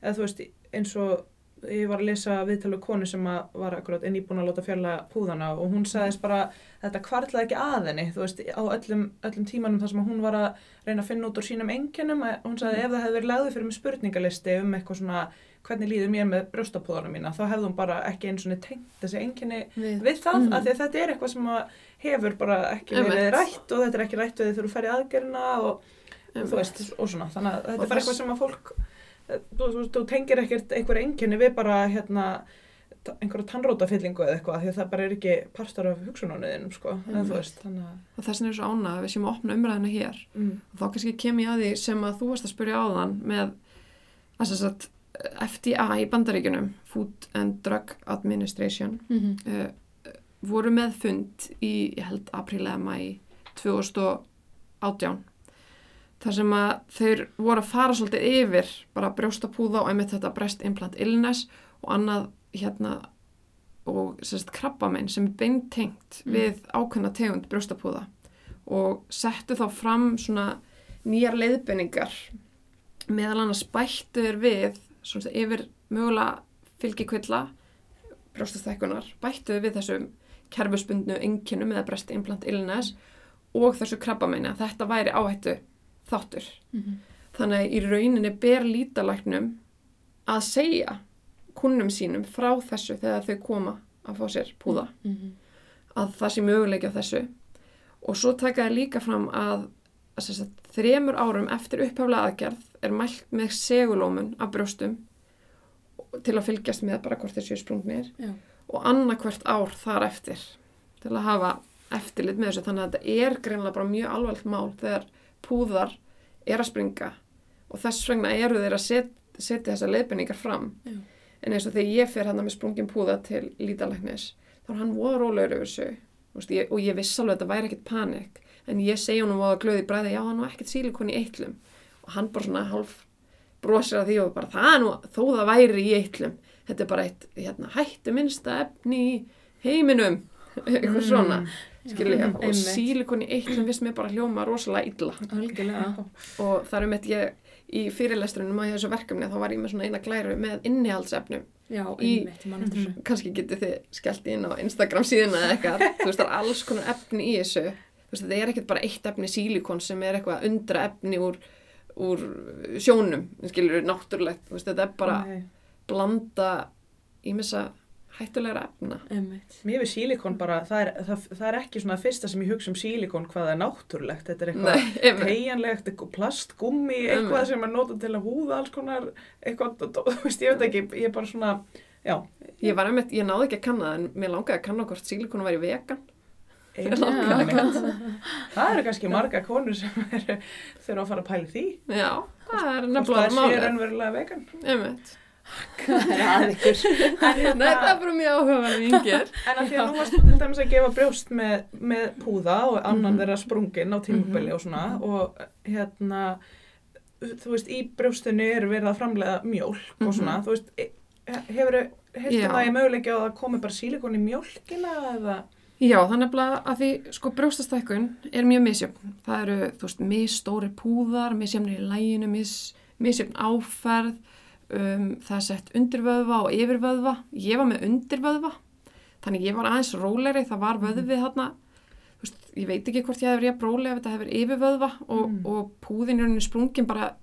eða þú veist, eins og ég var að lesa viðtölu konu sem að var akkurat inn íbúin að láta fjalla púðana og hún sagðist bara þetta kvartlaði ekki að henni, þú veist, á öllum, öllum tímanum þar sem að hún var að reyna að finna út úr sínum engjönum, hún sagði ef það hefði verið lagði fyrir mig spurningalisti um eitthvað svona hvernig líður mér með brjóstapúðana mína, þá hefði hún bara ekki eins og tengt þessi engjönni við, við það, Mhm. af því að þetta er eitthvað sem að hefur bara ekki verið Einmitt. rætt og þetta er ekki rætt við þegar þú ferði aðgerina og, og veist, og svona, þannig að þetta er bara eitthvað sem að fólk þú, þú, þú tengir ekkert einhver enginni við bara hérna einhverja tannrótafyllingu eða eitthvað því að það bara er ekki partur af hugsunarniðinum sko, en Einmitt. þú veist, þannig að og þess vegna er svo ánað að við séum að opna umræðina hér mm, og þá kannski kem ég að því sem að þú varst að spyrja áðan með að sem sagt, FDA í bandaríkunum Food and Drug Administration Mhm. uh, voru með fund í, ég held, apríl eða mæ 2018 þar sem að þeir voru að fara svolítið yfir bara brjóstapúða og einmitt þetta breast implant illness og annað hérna og sérst krabbamein sem er beintengt Mm. við ákveðna tegund brjóstapúða og settu þá fram svona nýjar leiðbenningar meðal annars bættu þér við svona yfir mögulega fylgikvilla brjóstastækkunar bættu við þessum kerfusbundnu enginum eða breast implant illness og þessu krabbameina þetta væri áhættu þáttur. Mhm. þannig að í rauninni ber lítalæknum að segja kunnum sínum frá þessu þegar þau koma að fá sér púða. Mhm. að það sé möguleiki á þessu. Og svo taka það líka fram að, að sagt, þremur árum eftir upphaflega aðgerð er mælt með segulómun af brjóstum til að fylgjast með bara hvort þessu sprungnir og annarkvert ár þar eftir til að hafa eftirlit með þessu. Þannig að þetta er greinlega bara mjög alvarlegt mál þegar púðar er að springa og þess vegna eru þeir að set, setja þessar leiðbenningar fram. Já. en eins og þegar ég fer hann með sprungin púða til lítalæknis þá er hann voða rólegur yfir þessu. Veist, ég, og ég viss alveg að þetta væri ekkert panik en ég segi honum voða glöði bræði já hann var ekkert sílikon í eitlum. Og hann bara svona halv brosir að því og bara það nú þó það væri í eitlum. Þetta er bara eitt hérna, hættu minnsta efni í heiminum eitthvað svona skilja, og einmitt. sílikon í eitlum viss mér bara hljóma rosalega illa. Algjörlega. Og það er um eitt ég í fyrirlestrunum á þessu verkefni þá var ég með svona eina glæru með innihaldsefnum. Já, Í- einmitt, man eftir þessu. Kannski getið þið skellt inn á Instagram síðuna eða eitthvað, þú veist það er alls konar efni í þessu, þú veist það er ekkert bara eitt efni sílikon sem er eitthvað undra efni úr, úr sjónum, skilur náttúrulegt, þú veist þetta er bara Nei. blanda í missa hættulegra efna. Mér við sílikon bara, það er, það, það er ekki svona fyrsta sem ég hugsa um sílikon hvað er náttúrulegt, þetta er eitthvað tegjanlegt, plastgummi, eitthvað sem er notað til að húða alls konar, eitthvað, þú veist, ég veit ekki, ég er bara svona, já, Ég var einmitt, ég náði ekki að kanna það en mér langaði að kanna hvort sílikonu væri vegan. Það. Eru kannski marga konur sem eru, þurfa að fara að pæla í því. Já, það er Hvort nefnilega það sé málið. Það er að ykkur Nei, það er bara mjög áhugaverð vingir. En að því að nú varst þú til dæmis að gefa brjóst með, með púða og annan Mhm. þeirra sprungin á tímubili og svona og hérna, þú veist, í brjóstinu er verið að framlega mjólk og svona, Mhm. þú veist, hefur hefur Já. það í möguleiki á að komi bara sílikon í mjólkina eða? Já, það nefnilega að því sko brjóstastækkun er mjög misjöfn. Það eru, þú veist, misstóri púðar, misjöfnir í læginu, mis, misjöfn áferð, um, það er sett undirvöðva og yfirvöðva. Ég var með undirvöðva, þannig ég var aðeins rólegri, það var vöðvið þarna. Þú veist, ég veit ekki hvort ég hefur ég brólega ef þetta hefur yfirvöðva og, Mm. og púðin er henni sprungin bara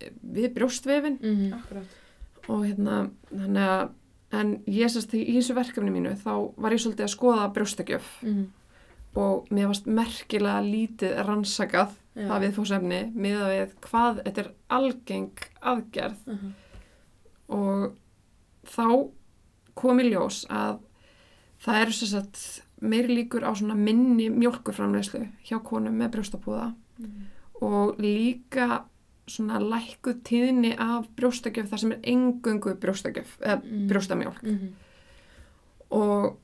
eh, við brjóstvefin. Akkurat. og hérna, þannig að en ég sérst í þessu verkefni mínu þá var ég svolítið að skoða brjóstakjöf Mhm. og mér varst merkilega lítið rannsakað Já. það viðfóðsefni með að við hvað þetta er algeng aðgerð Mhm. Og þá kom í ljós að það eru sem sagt meiri líkur á svona minni mjólkurframleyslu hjá konum með brjóstapúða Mhm. og líka svona lækkuð tíðni af brjóstakjöf þar sem er engungu brjóstakjöf eða Mm. brjóstamjólk Mhm. og,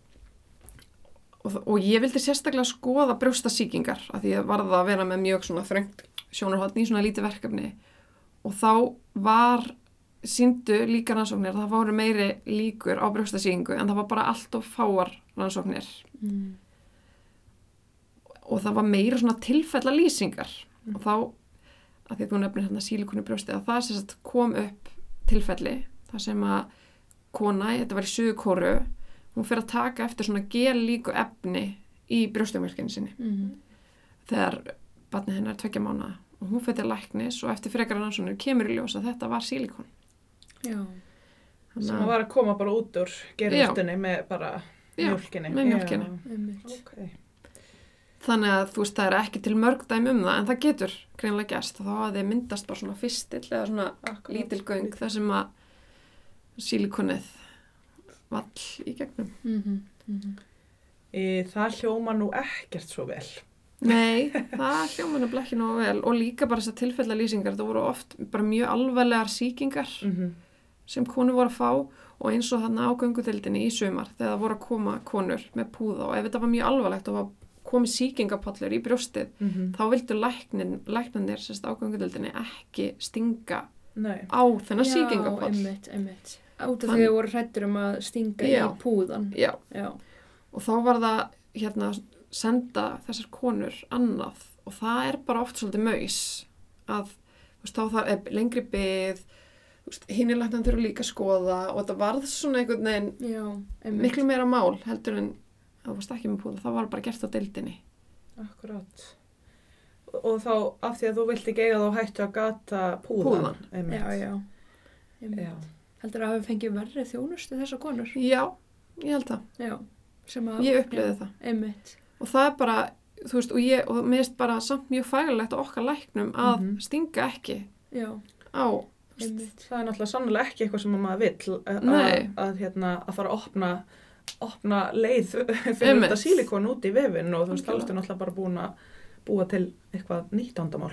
og, og ég vildi sérstaklega skoða brjóstasíkingar af því að varða að vera með mjög svona þröngt sjónarhóttni í svona lítið verkefni og þá var síndu líka rannsóknir að það voru meiri líkur á brjóstasíkingu en það var bara allt of fáar rannsóknir Mhm. og það var meira svona tilfella lýsingar og þá, að því að þú nefnir hérna sílikonu brjósti að það sem sagt kom upp tilfelli þar sem að kona, þetta var í suðu kóru, hún fyrir að taka eftir svona gel líku efni í brjóstumverkinu sinni Mhm. þegar barnið hennar er tvekja mánu og hún fyrir til læknis og eftir frekar rannsóknir kemur í ljós að þetta var sílikon. Sem að var að koma bara út úr gerðustunni með bara mjölkinni. með mjólkinni. Já, Einmitt. ok. Þannig að þú veist það er ekki til mörg dæmi um það en það getur greinlega og þá hafði myndast bara svona fyrstill eða svona Akkurat. lítilgöng þar sem að sílikonið vall í gegnum. Mhm. Mhm. Í, það hljóma nú ekkert svo vel. Nei, það hljóma nefnilega ekki nógu vel og líka bara þessar tilfella lýsingar, það voru oft bara mjög alvarlegar sýkingar Mm sem konur voru að fá og eins og þarna á göngutildinni í sumar þegar það voru að koma konur með púða og ef þetta var mjög alvarlegt og var komið sýkingapallur í brjóstið -hmm. þá vildu læknin, læknanir sérst á göngutildinni ekki stinga Nei. á þennan Já, sýkingapall. einmitt, einmitt. Út af því að voru hrættur um að stinga Já. í púðan. Já, Já. og þá var það hérna senda þessar konur annað og það er bara oft svolítið maus að veist, þá það er lengri byð hinnilegnan þurfa líka að skoða og þetta varð svona einhvern veginn Já, miklu meira mál heldur en að þú varst ekki með púða, það var bara gert á deildinni Akkurát. Og þá af því að þú vilt ekki eiga þá hættu að gata púðan. Púðan. Já, já. Já. Heldur að hafa fengið verri þjónustu þessar konur? Já, ég held það, Já. Sem að, ég upplifði það Einmitt. og það er bara, þú veist, og ég og mér finnst bara samt mjög fægilegt á okkar læknum að Mhm. stinga ekki Já, á. Það er náttúrulega sannlega ekki eitthvað sem að maður vill að, að, hérna, að fara að opna, opna leið fyrir þetta sílikon út í vefin og þú veist, þá ertu náttúrulega bara búin að búa til eitthvað nýtt ándamál.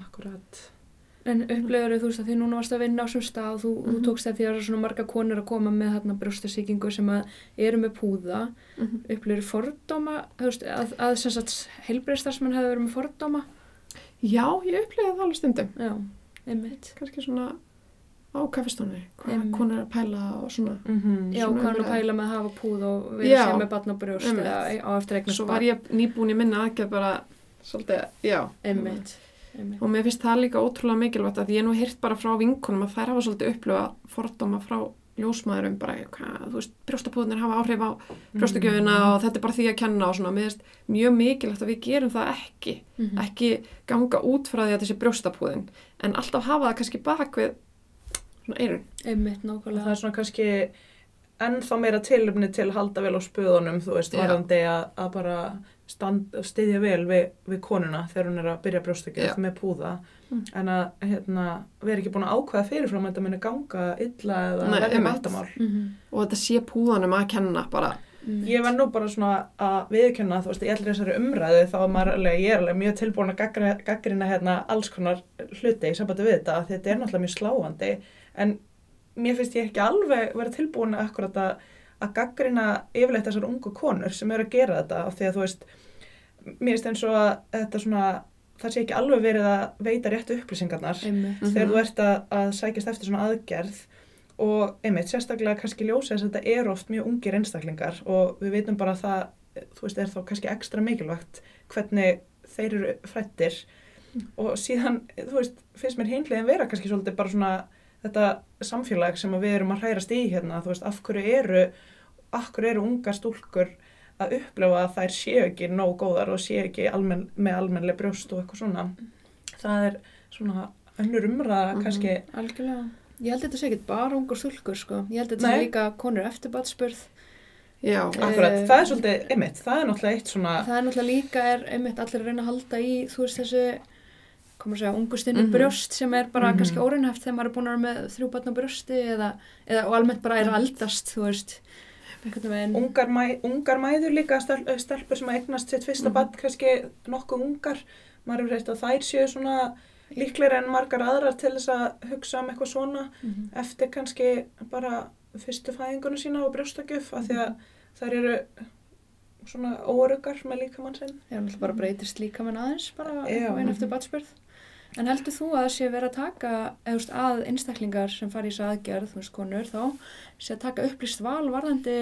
Akkurat. En upplifur þú veist að því núna varst að vinna á sem stað og þú, þú Mhm. tókst eftir að það eru svona marga konur að koma með þarna brjóstasíkingu sem að eru með púða. Mm upplifur fordóma þú veist, að, að sem sagt heilbreyðstarsmenn hefur verið með fordóma? Já, ég upplifði það alveg stundum. Já, kannski svona á kaffestónu hvað konur er að pæla og svona. Mm Já, Svona hvað hann að umræða. pæla með að hafa púð og vera Já, sér með batn og brjóst eða á eftir eignast svo var ég nýbúin í minna aðgerð bara svolítið, já. Einmitt, einmitt. og mér finnst það líka ótrúlega mikilvægt að ég nú heyrt bara frá vinkunum að þær hafa svolítið upplifa fordóma frá ljósmaðurum bara, hvað, þú veist, brjóstapúðnir hafa áhrif á brjóstagjöfina Mm. og þetta er bara því að kenna og svona, mér finnst mjög mikilvægt að við gerum það ekki Mhm. ekki ganga út frá því að þetta sé brjóstapúðin en alltaf hafa það kannski bak við svona eirun Einmitt, Og það nákvæmlega er svona kannski ennþá meira tilumni til að halda vel á spöðunum, þú veist, Já. varðandi að, bara styðja vel við, við konuna þegar hún er að byrja Já. brjóstakjöf með púða, Mm. en að hérna, vera ekki búin að ákveða fyrirfram að þetta muni ganga illa eða verði einmitt. vandamál. Mhm, og þetta sé púðanum að kenna bara einmitt. Ég var nú bara svona að viðkjöna, þú veist, í allir þessari umræðu þá er alveg, ég er alveg mjög tilbúin að gaggrina hérna alls konar hluti í sambandi við þetta, þetta er náttúrulega mjög sláandi, en mér finnst ég ekki alveg vera tilbúin akkurat að, að gaggrina yfirleitt þessar ungu konur sem eru að gera þetta, af því að þú veist, mér finnst eins og að þetta svona, það sé ekki alveg verið að veita réttu upplýsingarnar Einmitt. Mhm. þegar þú ert að, að sækjast eftir svona aðgerð og einmitt sérstaklega kannski ljósa þess að þetta eru oft mjög ungir einstaklingar og við veitum bara að það, þú veist, er þá kannski ekstra mikilvægt hvernig þeir eru frættir og síðan, þú veist, finnst mér hinlegin vera kannski svolítið bara svona þetta samfélag sem að við erum að hrærast í hérna, þú veist, af hverju eru af hverju eru ungar stúlkur að upplefa að þær séu ekki nóg góðar og séu ekki almenn, með almennlega brjóst og eitthvað svona það er svona önnur umræða Mhm. kannski Algjörlega. Ég held að þetta sé ekki bara ungur stúlkur, sko. Ég held að þetta sé líka konur eftirbatspurð. já, Akkurat, Eh, það er svolítið, einmitt, það er náttúrulega eitt svona, Það er náttúrulega líka, er einmitt allir að reyna að halda í, þú veist, þessu, komur að segja, ungu stinni Mhm. brjóst sem er bara Mhm. kannski órinnhæft þegar maður er búin að vera með þrjú batn á brjósti eða, eða og almennt bara er að eldast, þú veist. Ungar, mæ, ungar mæður líka, stel, stelpur sem að eignast sitt fyrsta Mhm. mm kannski nokkuð ungar, maður hefur reynt að þær séu svona líklegri en margar aðrar til þess að hugsa um eitthvað svona Mhm. eftir kannski bara fyrstu fæðinguna sína og brjóstakjöf, af því að þær eru svona óöruggar með líkamann sinn. Já, náttúrulega bara breytist líka með aðeins bara veginn eftir Mhm. En heldur þú að það sé verið að taka, veist, að einstaklingar sem fari í þessu aðgerð, þú veist, konur þá, sé að taka upplýst val varðandi,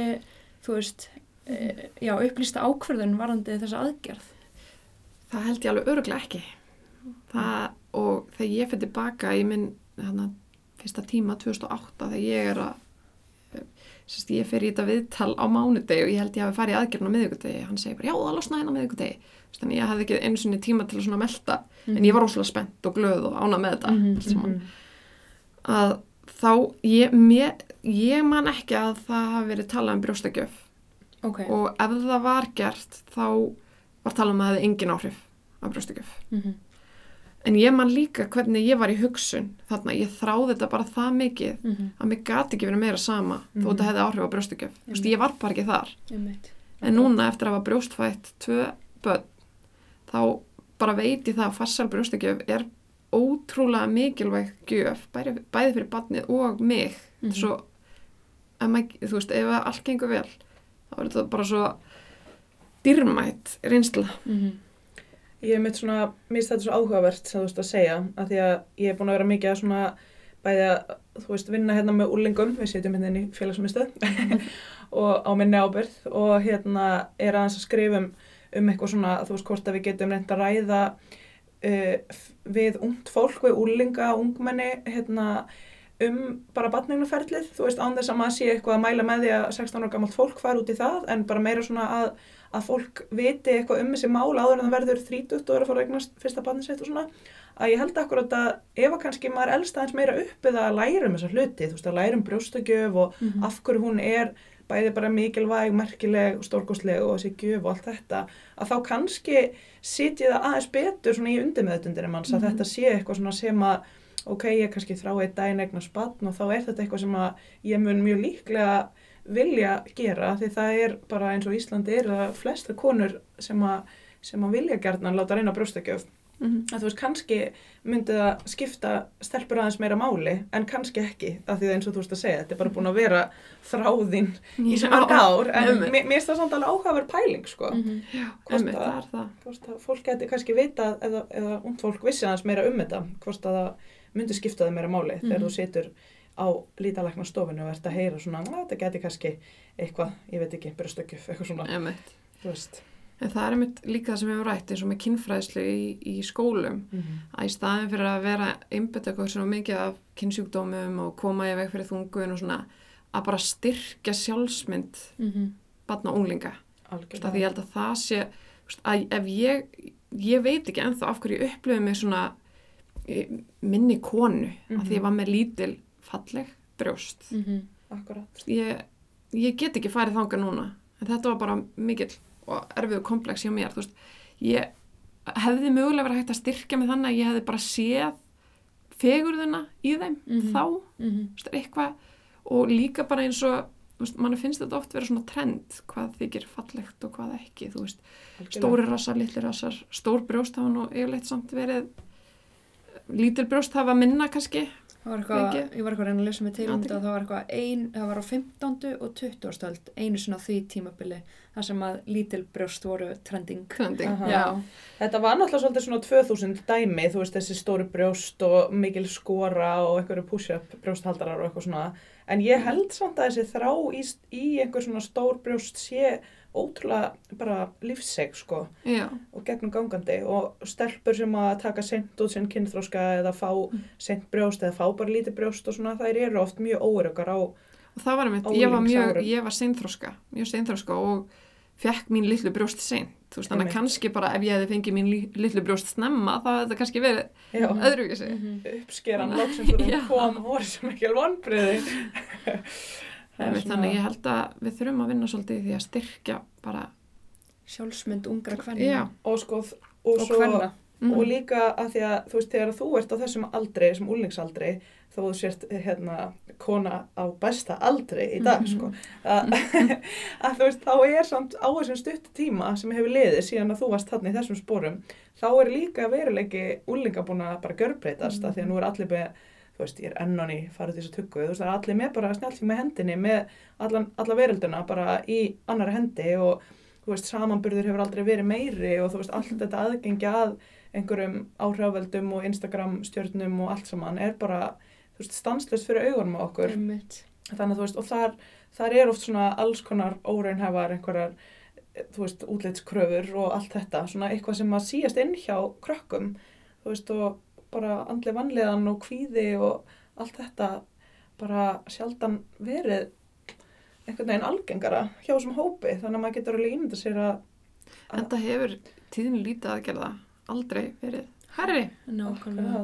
þú veist, e, já, upplýsta ákverðun varðandi þessa aðgerð? það held ég alveg öruglega ekki. Það, og þegar ég fyrir tilbaka í minn hana, fyrsta tíma 2008 þegar ég er að sérst, ég fer í þetta viðtal á mánudegi og ég held ég hafi farið í aðgerðin á miðvikudegi hann segir bara já það losnaði hérna á Sérst, þannig ég hafði ekki einu sinni tíma til að svona melta en ég var rosalega spennt og glöð og ána með þetta Mhm, allt saman. að þá ég, mér, ég man ekki að það hafi verið talað um brjóstakjöf ok, og ef það var gert þá var talað um að það hefði engin áhrif af brjóstakjöf Mhm. en ég man líka hvernig ég var í hugsun þarna, ég þráði þetta bara það mikið Mhm. að mér gati ekki verið meira sama þó Mhm. þetta hefði áhrif á brjóstakjöf mm -hmm. ég var bara ekki þar. En núna eftir að hafa brjóstfætt tvö börn þá bara veit ég það að farsal brjóstakjöf er ótrúlega mikilvæg gjöf bæði, bæði fyrir barnið og mig Mhm. svo ef maður, þú veist, ef allt gengur vel þá er þetta bara svo dýrmætt reynsla Mhm. Ég hef mitt svona, mér finnst þetta svo áhugavert sem þú veist að segja, af því að ég er búin að vera mikið að svona, bæði að, þú veist, vinna hérna með úlingum, við setjum hérna inn í félagsmyndstöð og á minni ábyrð og hérna er aðeins að skrifa um, eitthvað svona, þú veist, hvort að við getum reynd að ræða uh, við ungt fólk, við úlinga, ungmenni, hérna, um bara batningnaferlið, þú veist, án þess að maður sé eitthvað að mæla með því að 16 ára gammalt fólk fara út í það, en bara meira svona að að fólk viti eitthvað um þessi mál áður en það verður 30 og er að fara að eignast fyrsta barnið sitt og svona að ég held akkurat að ef að kannski maður elst aðeins meira upp eða að læra um þessa hluti, þú veist að læra um brjóstagjöf og Mhm. af hverju hún er bæði bara mikilvæg, merkileg, stórkostleg og þessi gjöf og allt þetta að þá kannski sitji það aðeins betur svona í undirmeðutundinu manns að Mhm. þetta sé eitthvað svona sem að ok, ég kannski þrá eitt daginn eignast barn og þá er þetta eitthvað sem að ég mun mjög líklega vilja gera því það er bara eins og Íslandi er það flestar konur sem að, sem að vilja gerðan láta reyna brjóstakjöf mm -hmm. að þú veist kannski myndi það skipta stelpur aðeins meira máli en kannski ekki af því það eins og þú veist að segja þetta er bara búin að vera þráðinn í svo mörg ár en mér finnst það samt alveg áhugaverð pæling sko. Mhm. hvort Einmitt, að- það er það. hvort að fólk geti kannski vita eða, eða und fólk vissi aðeins meira um þetta hvort að það myndi skipta það meira máli þegar Mhm. þú situr á lítalækna stofinu og ert að heyra svona að þetta geti kannski eitthvað, ég veit ekki, brjóstökjuf eitthvað svona, þú veist en það er einmitt líka það sem við hefum rætt eins og með kynfræðslu í, í skólum að í staðin fyrir að vera einbetta eitthvað svona mikið af kynnsjúkdómum og koma í veg fyrir þungun og svona að bara styrkja sjálfsmynd Mhm. barna og unglinga. Að því ég algjörlega held að það sé að ef ég, ég veit ekki ennþá af hverju ég upplöfu mig svona eh, minni konu að því ég var með lítil falleg brjóst. Mhm. akkurat, ég, ég get ekki farið þanga núna en þetta var bara mikill og erfiðu komplex hjá mér þú veist, ég hefði mögulega verið hægt að styrkja mig þannig að ég hefði bara séð fegurðuna í þeim Mhm. þá, Mhm. þú veist, eitthvað og líka bara eins og þú veist, mann finnst þetta oft vera svona trend hvað þykir fallegt og hvað ekki þú veist, algjörlega. stóri rassar, litli rassar stór brjóst hafa nú yfirleitt samt verið lítil brjóst hafa minna kannski eitthvað, ég var eitthvað að reyna að lesa mig til um þetta og það var eitthvað ein, það var á 15. og 20. stöld einu svona því tímabili þar sem að lítil brjóst voru trending. trending, Aha. já, Þetta var náttúrulega svolítið svona 2000 dæmi, þú veist, þessi stóri brjóst og mikil skora og einhverju push-up brjósthaldarar og eitthvað svona. En ég held samt að þessi þrá í, í einhver svona stór brjóst sé ótrúlega bara lífseg, sko, já, og gegnum gangandi og stelpur sem að taka sent út sinn kynþróska eða fá sent brjóst eða fá bara lítið brjóst og svona, þær eru oft mjög óörökar á, og það var einmitt, ég var mjög, ég var seinþróska mjög seinþróska og fekk mín litlu brjóst seint, þú veist, þannig að kannski bara ef ég hefði fengið mín li- litlu brjóst snemma, þá hefði þetta kannski verið já, öðruvísi Mhm. uppskeran loksins og Já. hún kom voru sem ekki alveg vonbriði. Einmitt, þannig að ég held að við þurfum að vinna svolítið í því að styrkja bara, Sjálfsmynd ungra kvenna. já Og sko, og, Og svo, mm, og líka að því að þú veist þegar þú ert á þessum aldri, þessum úlingsaldri þó þú sért hérna kona á besta aldri í dag Mhm. sko, að, að þú veist þá er samt á þessum stutt tíma sem hefur liðið síðan að þú varst þarna í þessum sporum þá er líka veruleiki úlinga búin að bara gjörbreytast mm. að því að nú er allir með þú veist, ég er ennan í farið til þess að tuggu þú veist, það er allir með bara snjálfing með hendinni með allan, alla verölduna bara í annari hendi og þú veist, samanburður hefur aldrei verið meiri og þú veist, allt þetta aðgengi að einhverjum áhrifavöldum og Instagram stjörnum og allt saman er bara, þú veist, stanslust fyrir augunum á okkur. Einmitt. Þannig að þú veist, og þar, þar er oft svona alls konar óraunhefar einhverjar, eh, þú veist, útlitskröfur og allt þetta, svona eitthvað sem að síast inn hjá krökkum, þú veist, og bara andli vanlegan og kvíði og allt þetta bara sjaldan verið einhvern veginn algengara hjá þessum hópi þannig að maður getur alveg ímynda sér að En það hefur tíðin lítið að gera það aldrei verið herri. Nákvæmlega.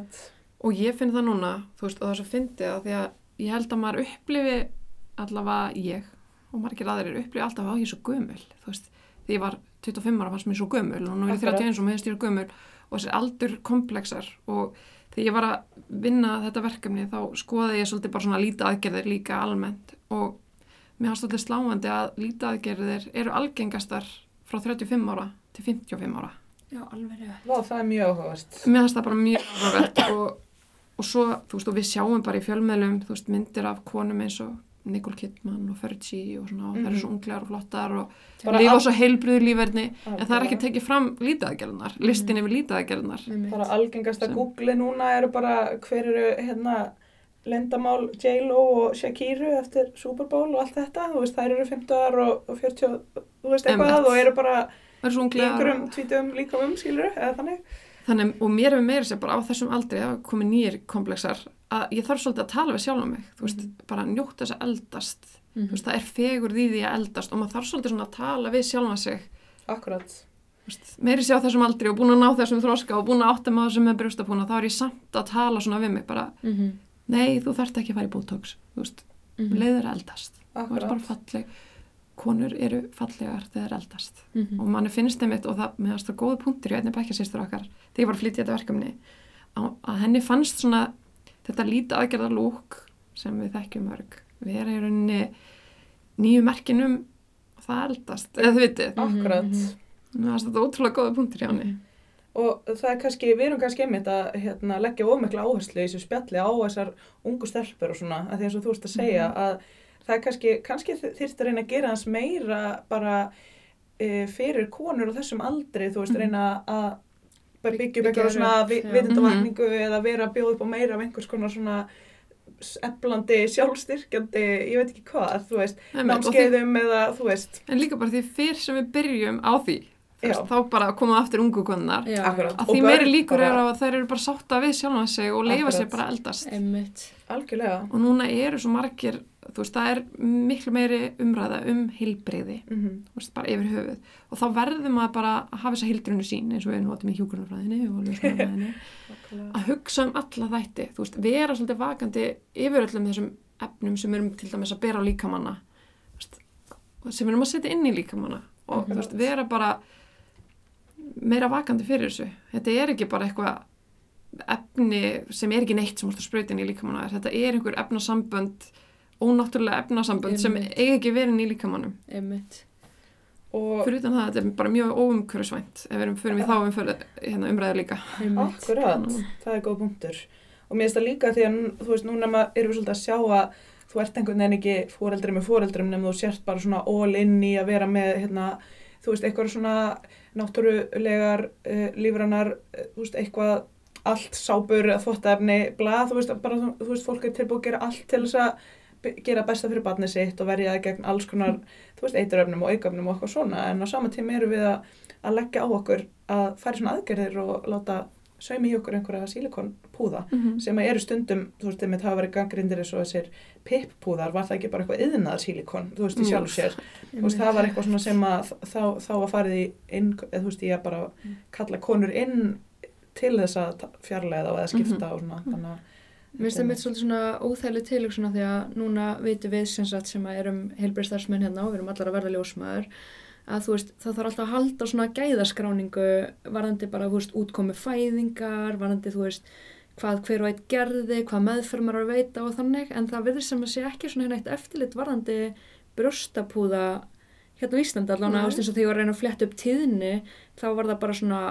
Og ég finn það núna, þú veist, og það er svo fyndið að því að ég held að maður upplifi allavega ég og margir aðrir upplifi alltaf að ég er svo gömul, þú veist, því ég var 25 ára fannst mér svo gömul og nú er ég Akkurat. 31 og mér finnst ég svo gömul og þessi aldur komplexar og þegar ég var að vinna þetta verkefni þá skoði ég svolítið bara svona lítið aðgerðir líka almennt og mér fannst svolítið sláandi að lítið aðgerðir eru algengastar frá 35 ára til 55 ára. Já, alveg. Vá, það er mjög áhugavert. Mér finnst það bara mjög áhugavert og, og svo, þú veist, og við sjáum bara í fjölmeðlum, þú veist, myndir af konum eins og Nicole Kidman og Fergie og svona, og þær eru svo unglegar og flottar og al- svo heilbriður lífverðni, en það er ekki tekið fram lítaðagerðunar, listin yfir lítaðagerðunar. bara algengasta Sem- Google núna eru bara hver eru hérna lendamál J-Lo og Shakiru eftir Super Bowl og allt þetta þú veist, þær eru 50 og, og 40 þú veist eitthvað og eru bara Það einhverjum tvítum líka um skiluru eða þannig Þannig, og mér hefur meira sér bara á þessum aldrei að komi nýjir komplexar, að ég þarf svolítið að tala við sjálf mig, þú veist, bara njóta þess að eldast, Mhm. þú veist, það er fegur því því að eldast og maður þarf svolítið svona að tala við sjálfa sig akkurat meiri sé á þessum aldri og búin að ná þessum þroska og búin að átta maður sem er brjóstapúna þá er ég samt að tala svona við mig bara, Mhm. nei þú þarft ekki að fara í veist, Mhm. mm. leiður eldast þú ert akkurat bara falleg konur eru fallegar þegar eldast. Mhm. og manni finnst þeim eitt og það meðast það góða punktur í einni bekkjarsýstur okkar þegar ég var að flytja þetta verkefni að, að henni fannst svona þetta lítið aðgerða lúk sem við þekkjum mörg vera í rauninni nýju merkinum það eldast, eða þið vitið. Akkurat. Mhm. mér fannst þetta ótrúlega góða punktur í henni. Og það er kannski, við erum kannski einmitt að hérna, leggja ómikla áherslu í þessu spjalli á þessar ungu stelpur og svona að því eins og þú veist að segja að það er kannski, kannski þyrst að reyna að gera hans meira bara e, fyrir konur á þessum aldri þú veist, Mhm. reyna að bara byggja upp eitthvað svona upp, vi- já. vitundavakningu eða vera að bjóða upp á meira af einhvers konar svona eflandi, sjálfstyrkjandi, ég veit ekki hvað, þú veist, og því- námskeiðum eða þú veist, En líka bara því fyrr sem við byrjum á því, veist, þá bara koma aftur ungu konnar, Já, að Og því meiri líkur bara- er á að þær eru bara sátta við sjálfa sig og leifa sér bara að eldast. Einmitt. algjörlega. Og núna eru svo margir, þú veist, það er miklu meiri umræða um heilbreyði, Mm þú veist, bara yfir höfuð. Og þá verður maður bara að hafa þessa heildrunu sín, eins og við notum í hjúgrunarfræðinni og ljósnarfræðinni, að hugsa um alla þætti, þú veist, vera svolítið vakandi yfir öllum þessum efnum sem erum til dæmis að bera á líkamanna, veist, sem erum að setja inn í líkamanna. Og þú veist, vera bara meira vakandi fyrir þessu. Þetta er ekki bara eitthvað efni sem er ekki neitt sem sprauta inn í líkamanna, þetta er einhver efnasambönd, ónáttúrulega efnasambönd sem eiga ekki verið í líkamannum. Fyrir utan það, þetta er bara mjög óumhverfisvænt ef við erum fyrir við þá umförð hérna, umræðu líka. Akkurat, það er góð punktur. Og mér finnst það líka því að, þú veist, núna ma- erum við svolítið að sjá að þú ert einhvern veginn ekki fóreldri með fóreldrum nefnum þú sért bara svona all in í að vera með, hérna, þú veist, eitthvað svona náttúrulegar, uh, lífrannar, uh, þú veist, eitthvað allt sábur, þvottafni, bla, þú veist, bara, þú veist, fólk er tilbúið að gera allt til þess að gera besta fyrir barnið sitt og verja það gegn alls konar, þú veist, eituröfnum og auköfnum og eitthvað svona, en á sama tíma eru við að, að leggja á okkur að færi svona aðgerðir og láta saumi í okkur einhverja sílikonpúða Mm -hmm. sem eru stundum, þú veist, þeim hafa verið gangrindir eins og þessir pipppúðar, var það ekki bara eitthvað yðnaðar sílikon, þú veist, í sjálf sér? Þú veist, það var eitthvað svona sem að þá, þá var farið í inn, eða þú veist, ég að bara kalla konur inn til þess að fjarlæða og eða skipta og svona, þannig að Mér finnst það mitt svolítið svona óþægli tilöksuna því að núna vitum við sem sagt sem að erum heilbærstarfsmenn hérna og við erum allar að verða ljósmaður að þú veist það þarf alltaf að halda svona gæðaskráningu varðandi bara þú veist útkomi fæðingar, varðandi þú veist hvað hver og eitt gerði, hvað meðfermar að veita og þannig en það virðist sem að sé ekki svona hérna eitt eftirlit varðandi brjóstapúða hérna á Nei. að þú veist eins og þegar ég var að reyna að fletta upp tíðni þá var það bara svona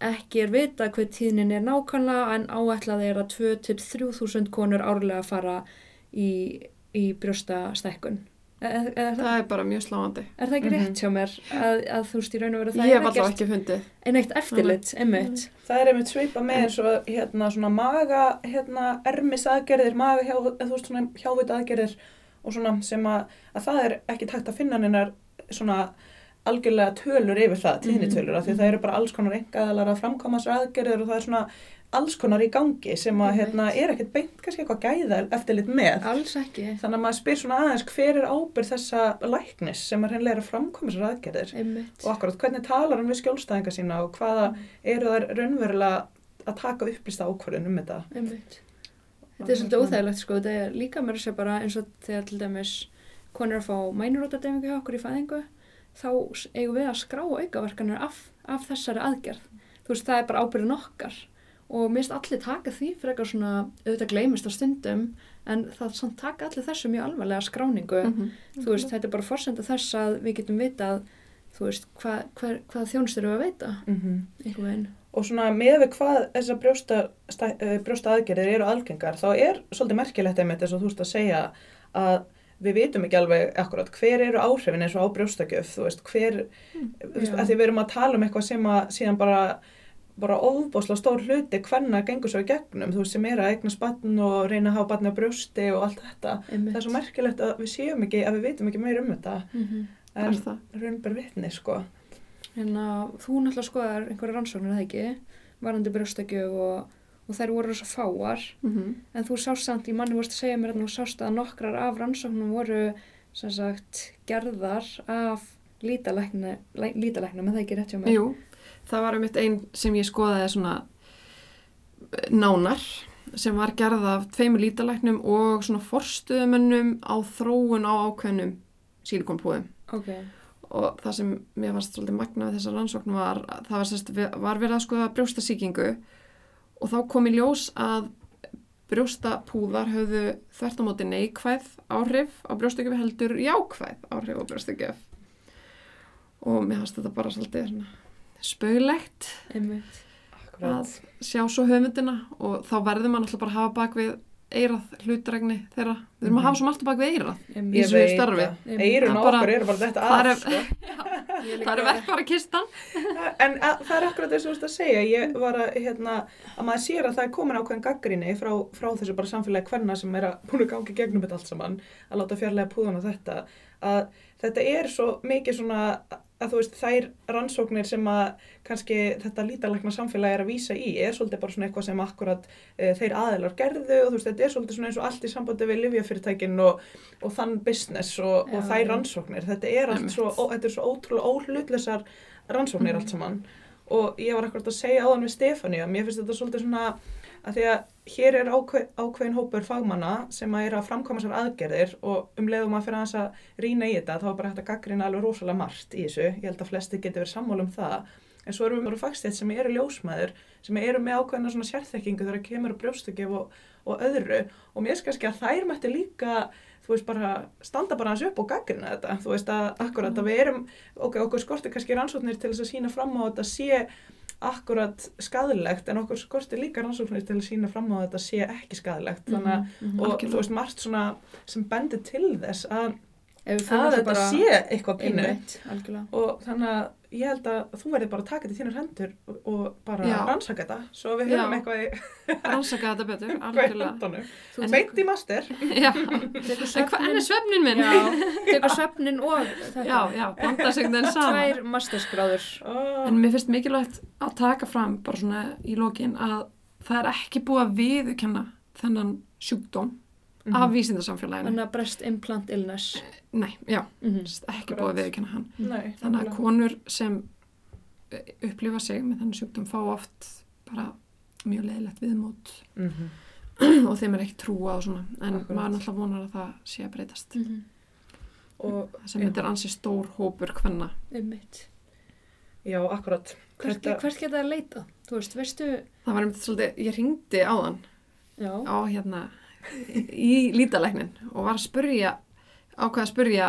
ekki er vita hver tíðnin er nákvæmlega en áætlað er að 2-3 þúsund konur árlega fara í, í brjóstastækkun. Er, er, er, Það er bara mjög sláandi. er það ekki Mhm. rétt hjá mér að, að þú veist í raun og veru það Ég hef alltaf ekki fundið. en eitt eftirlit, einmitt. það er einmitt svipa með eins og hérna svona maga, hérna ermis aðgerðir, maga hjá, þú veist svona hjávit aðgerðir og svona sem að, að það er ekki takt að finna hennar svona algjörlega tölur yfir það, tíðnitölur, af því að það eru bara alls konar engaðalar að framkoma sér aðgerðir og það er svona alls konar í gangi sem að hérna, er ekkert beint kannski eitthvað gæða eftirlit með. Alls ekki. Þannig að maður spyr svona aðeins hver er ábyrð þessa læknis sem er hennilega þessar aðgerðir Einmitt. og akkurat hvernig talar hann við skjólstæðinga sína og hvaða eru þær raunverulega að taka upplýsta ákvörðun um þetta. Einmitt. Þetta er svolítið óþægilegt sko, þetta er líka mér að segja bara eins og þegar til dæmis konur að fá mænurótadeyfingu hjá okkur í fæðingu, þá eigum við að skrá aukaverkanir af, af þessari aðgerð. Þú veist, það er bara ábyrðin okkar og finnst allir taka því fyrir eitthvað svona, auðvitað gleymist á stundum, en það samt taka allir þessu mjög alvarlega skráningu. Mhm. Þú veist, þetta er bara forsenda þess að við getum vitað, þú veist, hvað, hver, hvað þjónust eru að veita, Mm einhvern veginn. Og svona með við hvað þessar brjósta, eh, brjósta aðgerðir eru algengar, þá er svolítið merkilegt einmitt eins og þú veist að segja að við vitum ekki alveg akkurat hver eru áhrifin eins og á brjóstakjöf, þú veist, hver, þú veist, að því við erum að tala um eitthvað sem að síðan bara, bara óbáslega stór hluti hvenna gengur svo í gegnum, þú veist, sem er að eigna spann og reyna að hafa barni á brjósti og allt þetta. Einmitt. Það er svo merkilegt að við séum ekki, að við vitum ekki meir um þetta, Mhm. Er en það? raunber vitni, sko. Hérna, þú náttúrulega skoðar einhverja rannsóknir, eða ekki, varandi brjóstakjöf og, og þær voru svo fáar, Mhm. en þú sást samt, í manni vorst að segja mér að þú sást að nokkrar af rannsóknum voru, sem sagt, gerðar af lítalækni, læ- lítalæknum, en það ekki rétt hjá mér. Jú, það var einmitt einn sem ég skoðaði svona eh, nánar sem var gerð af tveimur lítalæknum og svona forstuðumönnum á þróun á ákveðnum sílikonpúðum Ok, og það sem mér fannst svolítið magna við þessar rannsóknum var að það var, sérst, var verið að skoða brjóstasíkingu og þá kom í ljós að brjóstapúðar höfðu þvert á móti neikvæð áhrif á brjóstakjöf heldur jákvæð áhrif á brjóstakjöf og mér fannst þetta bara svolítið. Akkurat. að sjá svo höfundina og þá verður maður alltaf bara að hafa bak við eirað hlutregni þeirra við erum að hafa svo margt bak við eirað. Í þessu starfi. Það á okkur eru bara þetta það er- sko. Er verk bara kistan En að, það er akkurat þess að þú veist að segja, ég var að, hérna, að maður sér að það er komin ákveðin gaggrinni frá, frá þessu bara samfélagi hvenna sem er að búin að gangi gegnum þetta allt saman, að láta fjarlæga púðan á þetta, að þetta er svo mikið svona, að þú veist, þær rannsóknir sem að kannski þetta lítalækna samfélagi er að vísa í, er svolítið bara svona eitthvað sem akkurat e, þeir aðilar gerðu og þú veist, þetta er svolítið svona eins og allt í sambandi við livjafyrirtækin og, og þann business og, og þær rannsóknir, þetta er allt svo, ó, þetta er svo ótrúlega óhlutlisar rannsóknir Mhm. allt saman. Og ég var akkurat að segja áðan við Stefáníu mér finnst þetta svolítið svona að því að hér er ákveð, ákveðin hópur fagmanna sem að er að framkoma sér aðgerðir og um leiðum að fyrir aðeins að rýna í þetta þá er bara hægt að gaggrina alveg rosalega margt í þessu. Ég held að flesti geti verið sammála um það. En svo erum við bara fagstætt sem eru ljósmaður sem eru með ákveðina svona sérþekkingu þegar kemur að brjóstökjef og, og öðru. Og mér finnst kannski að þær mætti líka þú veist bara standa bara hans upp og gaggrina þetta. Þú veist að akkurat að við erum ok, okkur skortir kannski rannsóknir til þess að sína fram á þetta sé akkurat skadilegt en okkur skortir líka rannsóknir til að sína fram á að þetta sé ekki skadilegt þannig að Mhm, mhm. og þú veist margt svona sem bendir til þess að, að þetta bara sé eitthvað pínu. og þannig að ég held að þú verður bara að taka þetta í þínar hendur og, og bara Já. rannsaka þetta svo við Já. höfum eitthvað í, rannsaka þetta betur, algjörlega. Þú beint í master. En hvað er svefnin minn? Já, tekur svefnin og Tvær mastersgráður. oh, en mér finnst mikilvægt að taka fram bara svona í lokin að það er ekki búið að viðurkenna þennan sjúkdóm Mhm. af vísindarsamfélaginu Þannig að breast implant illness. nei, já, Mm sagt ekki búið að viðurkenna hann Nei, þannig að konur sem eh, upplifa sig með þennan sjúkdóm fá oft bara mjög leiðilegt viðmót Mhm. og þeim er ekki trúa og svona en Akkurat. maður náttúrulega vonar að það sé að breytast -hmm. og sem þetta er ansi stór hópur hvenna Einmitt. já, akkurat Hvert, Þetta- hvert geta það leita? Þú veist, veistu, það var einmitt svolítið, ég ringdi á þann já, á hérna í lítalæknin og var að spurja ákveða að spurja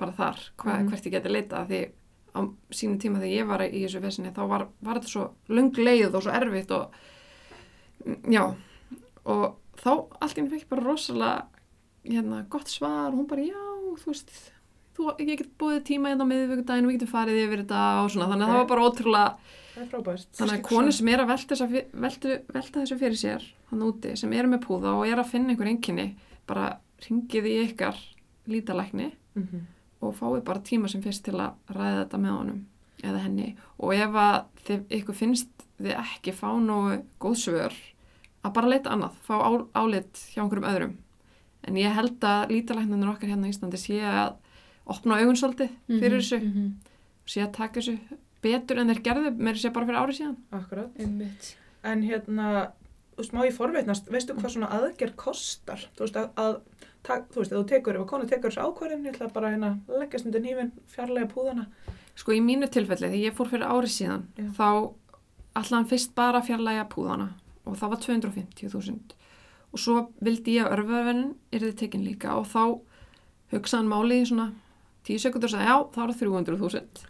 bara þar hva, Mhm. hvert ég geti leita því á sínum tíma þegar ég var í þessu vesinni þá var, var þetta svo löng leið og svo erfitt og mm, já og þá allt í henni fekk bara rosalega hérna, gott svar og hún bara já, þú veist þú, ég get búið tíma hérna á miðvíkudaginn og við getum farið yfir þetta og svona þannig að Ok. það var bara ótrúlega það er frábært Þannig að konur sem er að velta, þessa, fi- veltu, velta þessu fyrir sér hann úti, sem eru með púða og er að finna einhver enginni, bara ringið í ykkar lítalækni Mhm. og fáið bara tíma sem fyrst til að ræða þetta með honum eða henni og ef að þið, ykkur finnst þið ekki fá nógu góð svör að bara leita annað, fá á, álit hjá einhverjum öðrum. En ég held að lítalæknarnir okkar hérna í Íslandi sé að opna augun svolítið fyrir þessu, mm -hmm. sé að taka þessu betur en þeir gerðu, mér sé bara fyrir árið síðan. Akkurat. Einmitt. En hérna, þú veist, má ég forveitnast, veistu hvað svona aðgerð kostar? Þú veist, að, að tak, þú veist, ef þú tekur, ef að konu tekur þessu ákvarðin, ég ætla bara hérna að leggjast undir nýfin, fjarlæga púðana. Sko í mínu tilfelli, þegar ég fór fyrir árið síðan, Já. þá hann fyrst bara að fjarlæga púðana og það var 250.000 og svo vildi ég að örföðunin yrði tekin líka og þá hugsaði hann málið í svona 10 sekundur og sagði já, það var 300.000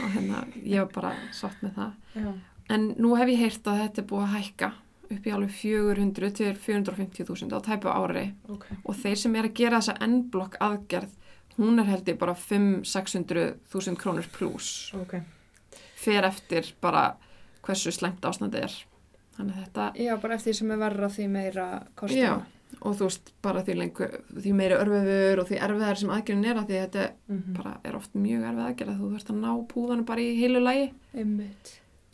og hérna, ég var bara sátt með það. Já. En nú hef ég heyrt að þetta er búið að hækka upp í alveg 400 til 450.000 á tæpu ári Ok. og þeir sem er að gera þessa N-blokk aðgerð, hún er held ég bara 5-600.000 krónur pluss Ok. fer eftir bara hversu slæmt ástandið er. Þannig að þetta, Já, bara eftir sem er verra því meira kostar. já, og þú veist, bara því, lengur, því meiri örföfur og því erfiðar sem aðgerðin er að því þetta Mm bara er oft mjög erfið aðgerð að þú þurft að ná púðanu bara í heilu lægi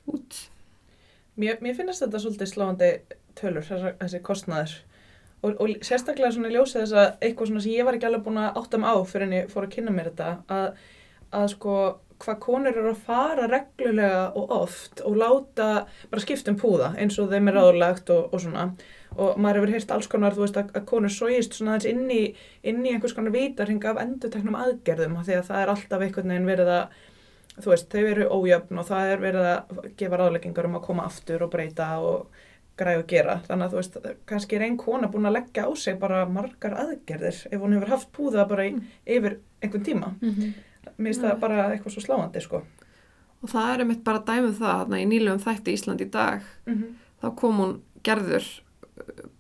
út. Mér, mér finnst þetta svolítið sláandi tölur, þessi, þessi kostnaður. Og, og sérstaklega svona ljósið þess að eitthvað svona sem ég var ekki alveg búin að átta mig á fyrir en ég fór að kynna mér þetta, að, að sko hvað konur eru að fara reglulega og oft og láta bara skipta um púða eins og þeim er ráðlagt og, og svona og maður hefur heyrt alls konar, þú veist, að, að konur sógist svona aðeins inn í, inn í einhvers konar vítarhing af endurteknum aðgerðum því að það er alltaf einhvern veginn verið að þú veist, þau eru ójöfn og það er verið að gefa ráðleggingar um að koma aftur og breyta og græða og gera. Þannig að þú veist, kannski er einn kona búin að leggja á sig bara margar aðgerðir ef hún hefur haft púða bara í, yfir einhvern tíma. Mm Mér finnst það bara eitthvað svo sláandi, sko. Og það er einmitt bara dæmið það, þarna í nýlegum þætti Ísland í dag, Mm þá kom hún gerður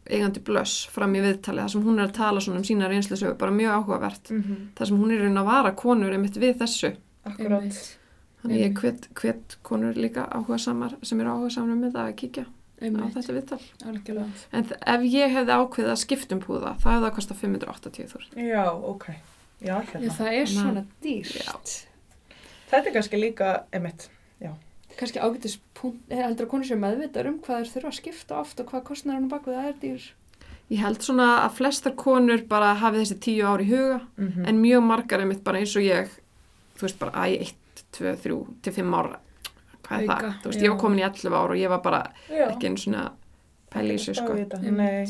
eigandi blöss fram í viðtali þar sem hún er að tala svona um sína reynslusögu, bara mjög áhugavert. -hmm. Þar sem hún er í raun að vara konur einmitt við þessu. Akkurat. Einmitt. Þannig ég hvet, hvet konur líka áhuga samar sem eru áhuga samar með það að kíkja á Einmitt. þetta viðtal. Algjörlega. En ef ég hefði ákveðið að skipta um púða, það hefði það kostað 580 þúr. Já, ok. Já, Já, hérna. það er að- svona dýrt. Þetta er kannski líka, emitt, Kannski ágætis punkt, er heldur að konur sér meðvitað um hvað þeir þurfa að skipta oft og hvað kostnar hann bak við það er dýr. Ég held svona að flestar konur bara hafi þessi tíu ár í huga, mm -hmm. en mjög margar einmitt bara eins og ég, þú veist bara, æ, 1, 2, 3 til 5 ára, hvað er Auka, það? Þú veist, já. ég var komin í 11 ár og ég var bara ekki einu svona þessu, sko. Nei.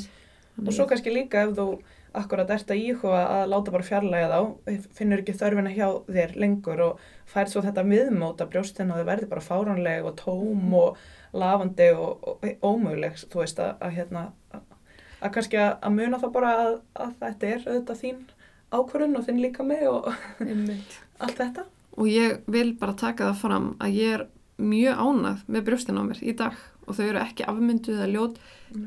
Og svo kannski líka ef þú akkurat ert að íhuga að láta bara fjarlæga þá, finnur ekki þörfina hjá þér lengur og fær svo þetta viðmóta brjóstin og þau verði bara fáránleg og tóm og lafandi og, og ómöguleg, þú veist að, að hérna, að, að kannski að, að muna það bara að, að þetta er auðvitað þín ákvörðun og þinn líka með og allt þetta. Og ég vil bara taka það fram að ég er mjög ánað með brjóstin á mér í dag og þau eru ekki afmynduð eða ljót.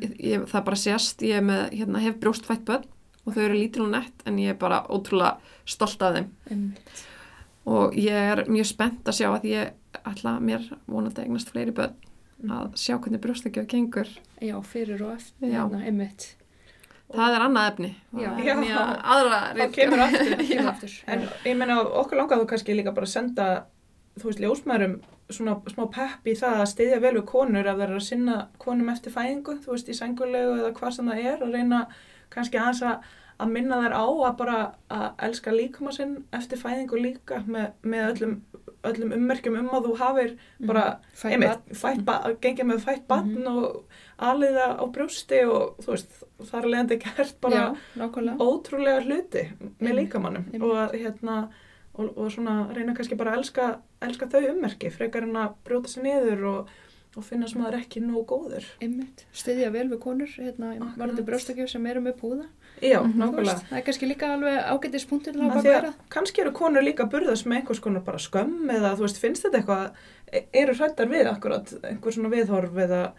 Ég, það bara sést, ég með, hérna, hef brjóstfætt börn og þau eru lítil og nett en ég er bara ótrúlega stolt af þeim. Einmitt. Og ég er mjög spennt að sjá að ég ætla mér vonandi að eignast fleiri börn að sjá hvernig brjóstakjöf gengur. Já, fyrir og eftir. Já. Hérna. Það er annað efni. Já. Það er mjög aðra Þá kemur aftur. Aftur. En ég meina okkur langar þú kannski líka bara að senda, þú veist, ljósmærum svona smá pepp í það að styðja vel við konur ef það er að sinna konum eftir fæðingu, þú veist, í sængulegu eða hvað sem það er og reyna kannski aðeins að, að minna þær á að bara að elska líkama sinn eftir fæðingu líka með, með öllum, öllum ummerkjum um að þú hafir bara, Fætt einmitt, fætt gengið með fætt barn og aðliða á brjósti og þú veist, það er leiðandi gert bara Já, ótrúlega hluti með líkamannum og að hérna og, og svona reyna kannski bara að elska, elska þau ummerki frekar en að brjóta sér niður og, og finna sem maður ekki nógu góður Einmitt. Styðja vel við konur, hérna, varandi brjóstakjöf sem eru með púða. Já, Mhm. Þú nákvæmlega Það er kannski líka alveg ágætis punktur til að Af hafa því að baka kannski eru konur líka burðast með einhvers konar bara skömm eða þú veist, finnst þetta eitthvað e- eru hrættar við akkurat einhver svona viðhorf eða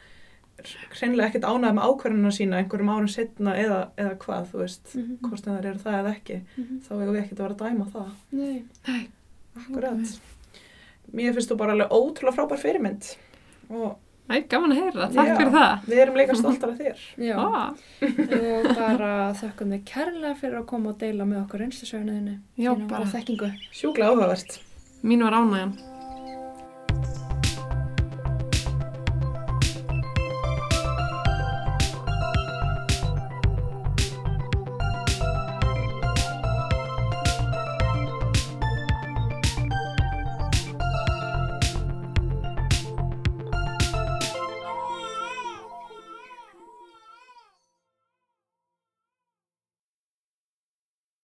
hreinlega ekkert ánægð með ákvarðuna sína einhverjum árum setna eða, eða hvað, þú veist Mhm. hvort sem það eru það eða ekki Mhm. þá hefur við ekkert að vera að dæma það Nei. Akkurat. Mér finnst þú bara alveg ótrúlega frábær fyrirmynd og Æ, gaman að heyra, takk Já. fyrir það. við erum líka stoltar af þér. Já, Ah, og bara þökkum þið kærlega fyrir að koma og deila með okkur reynslusögnuðinni. já, bara, þekkingu. Sjúklega áhugavert. mín var ánægjan.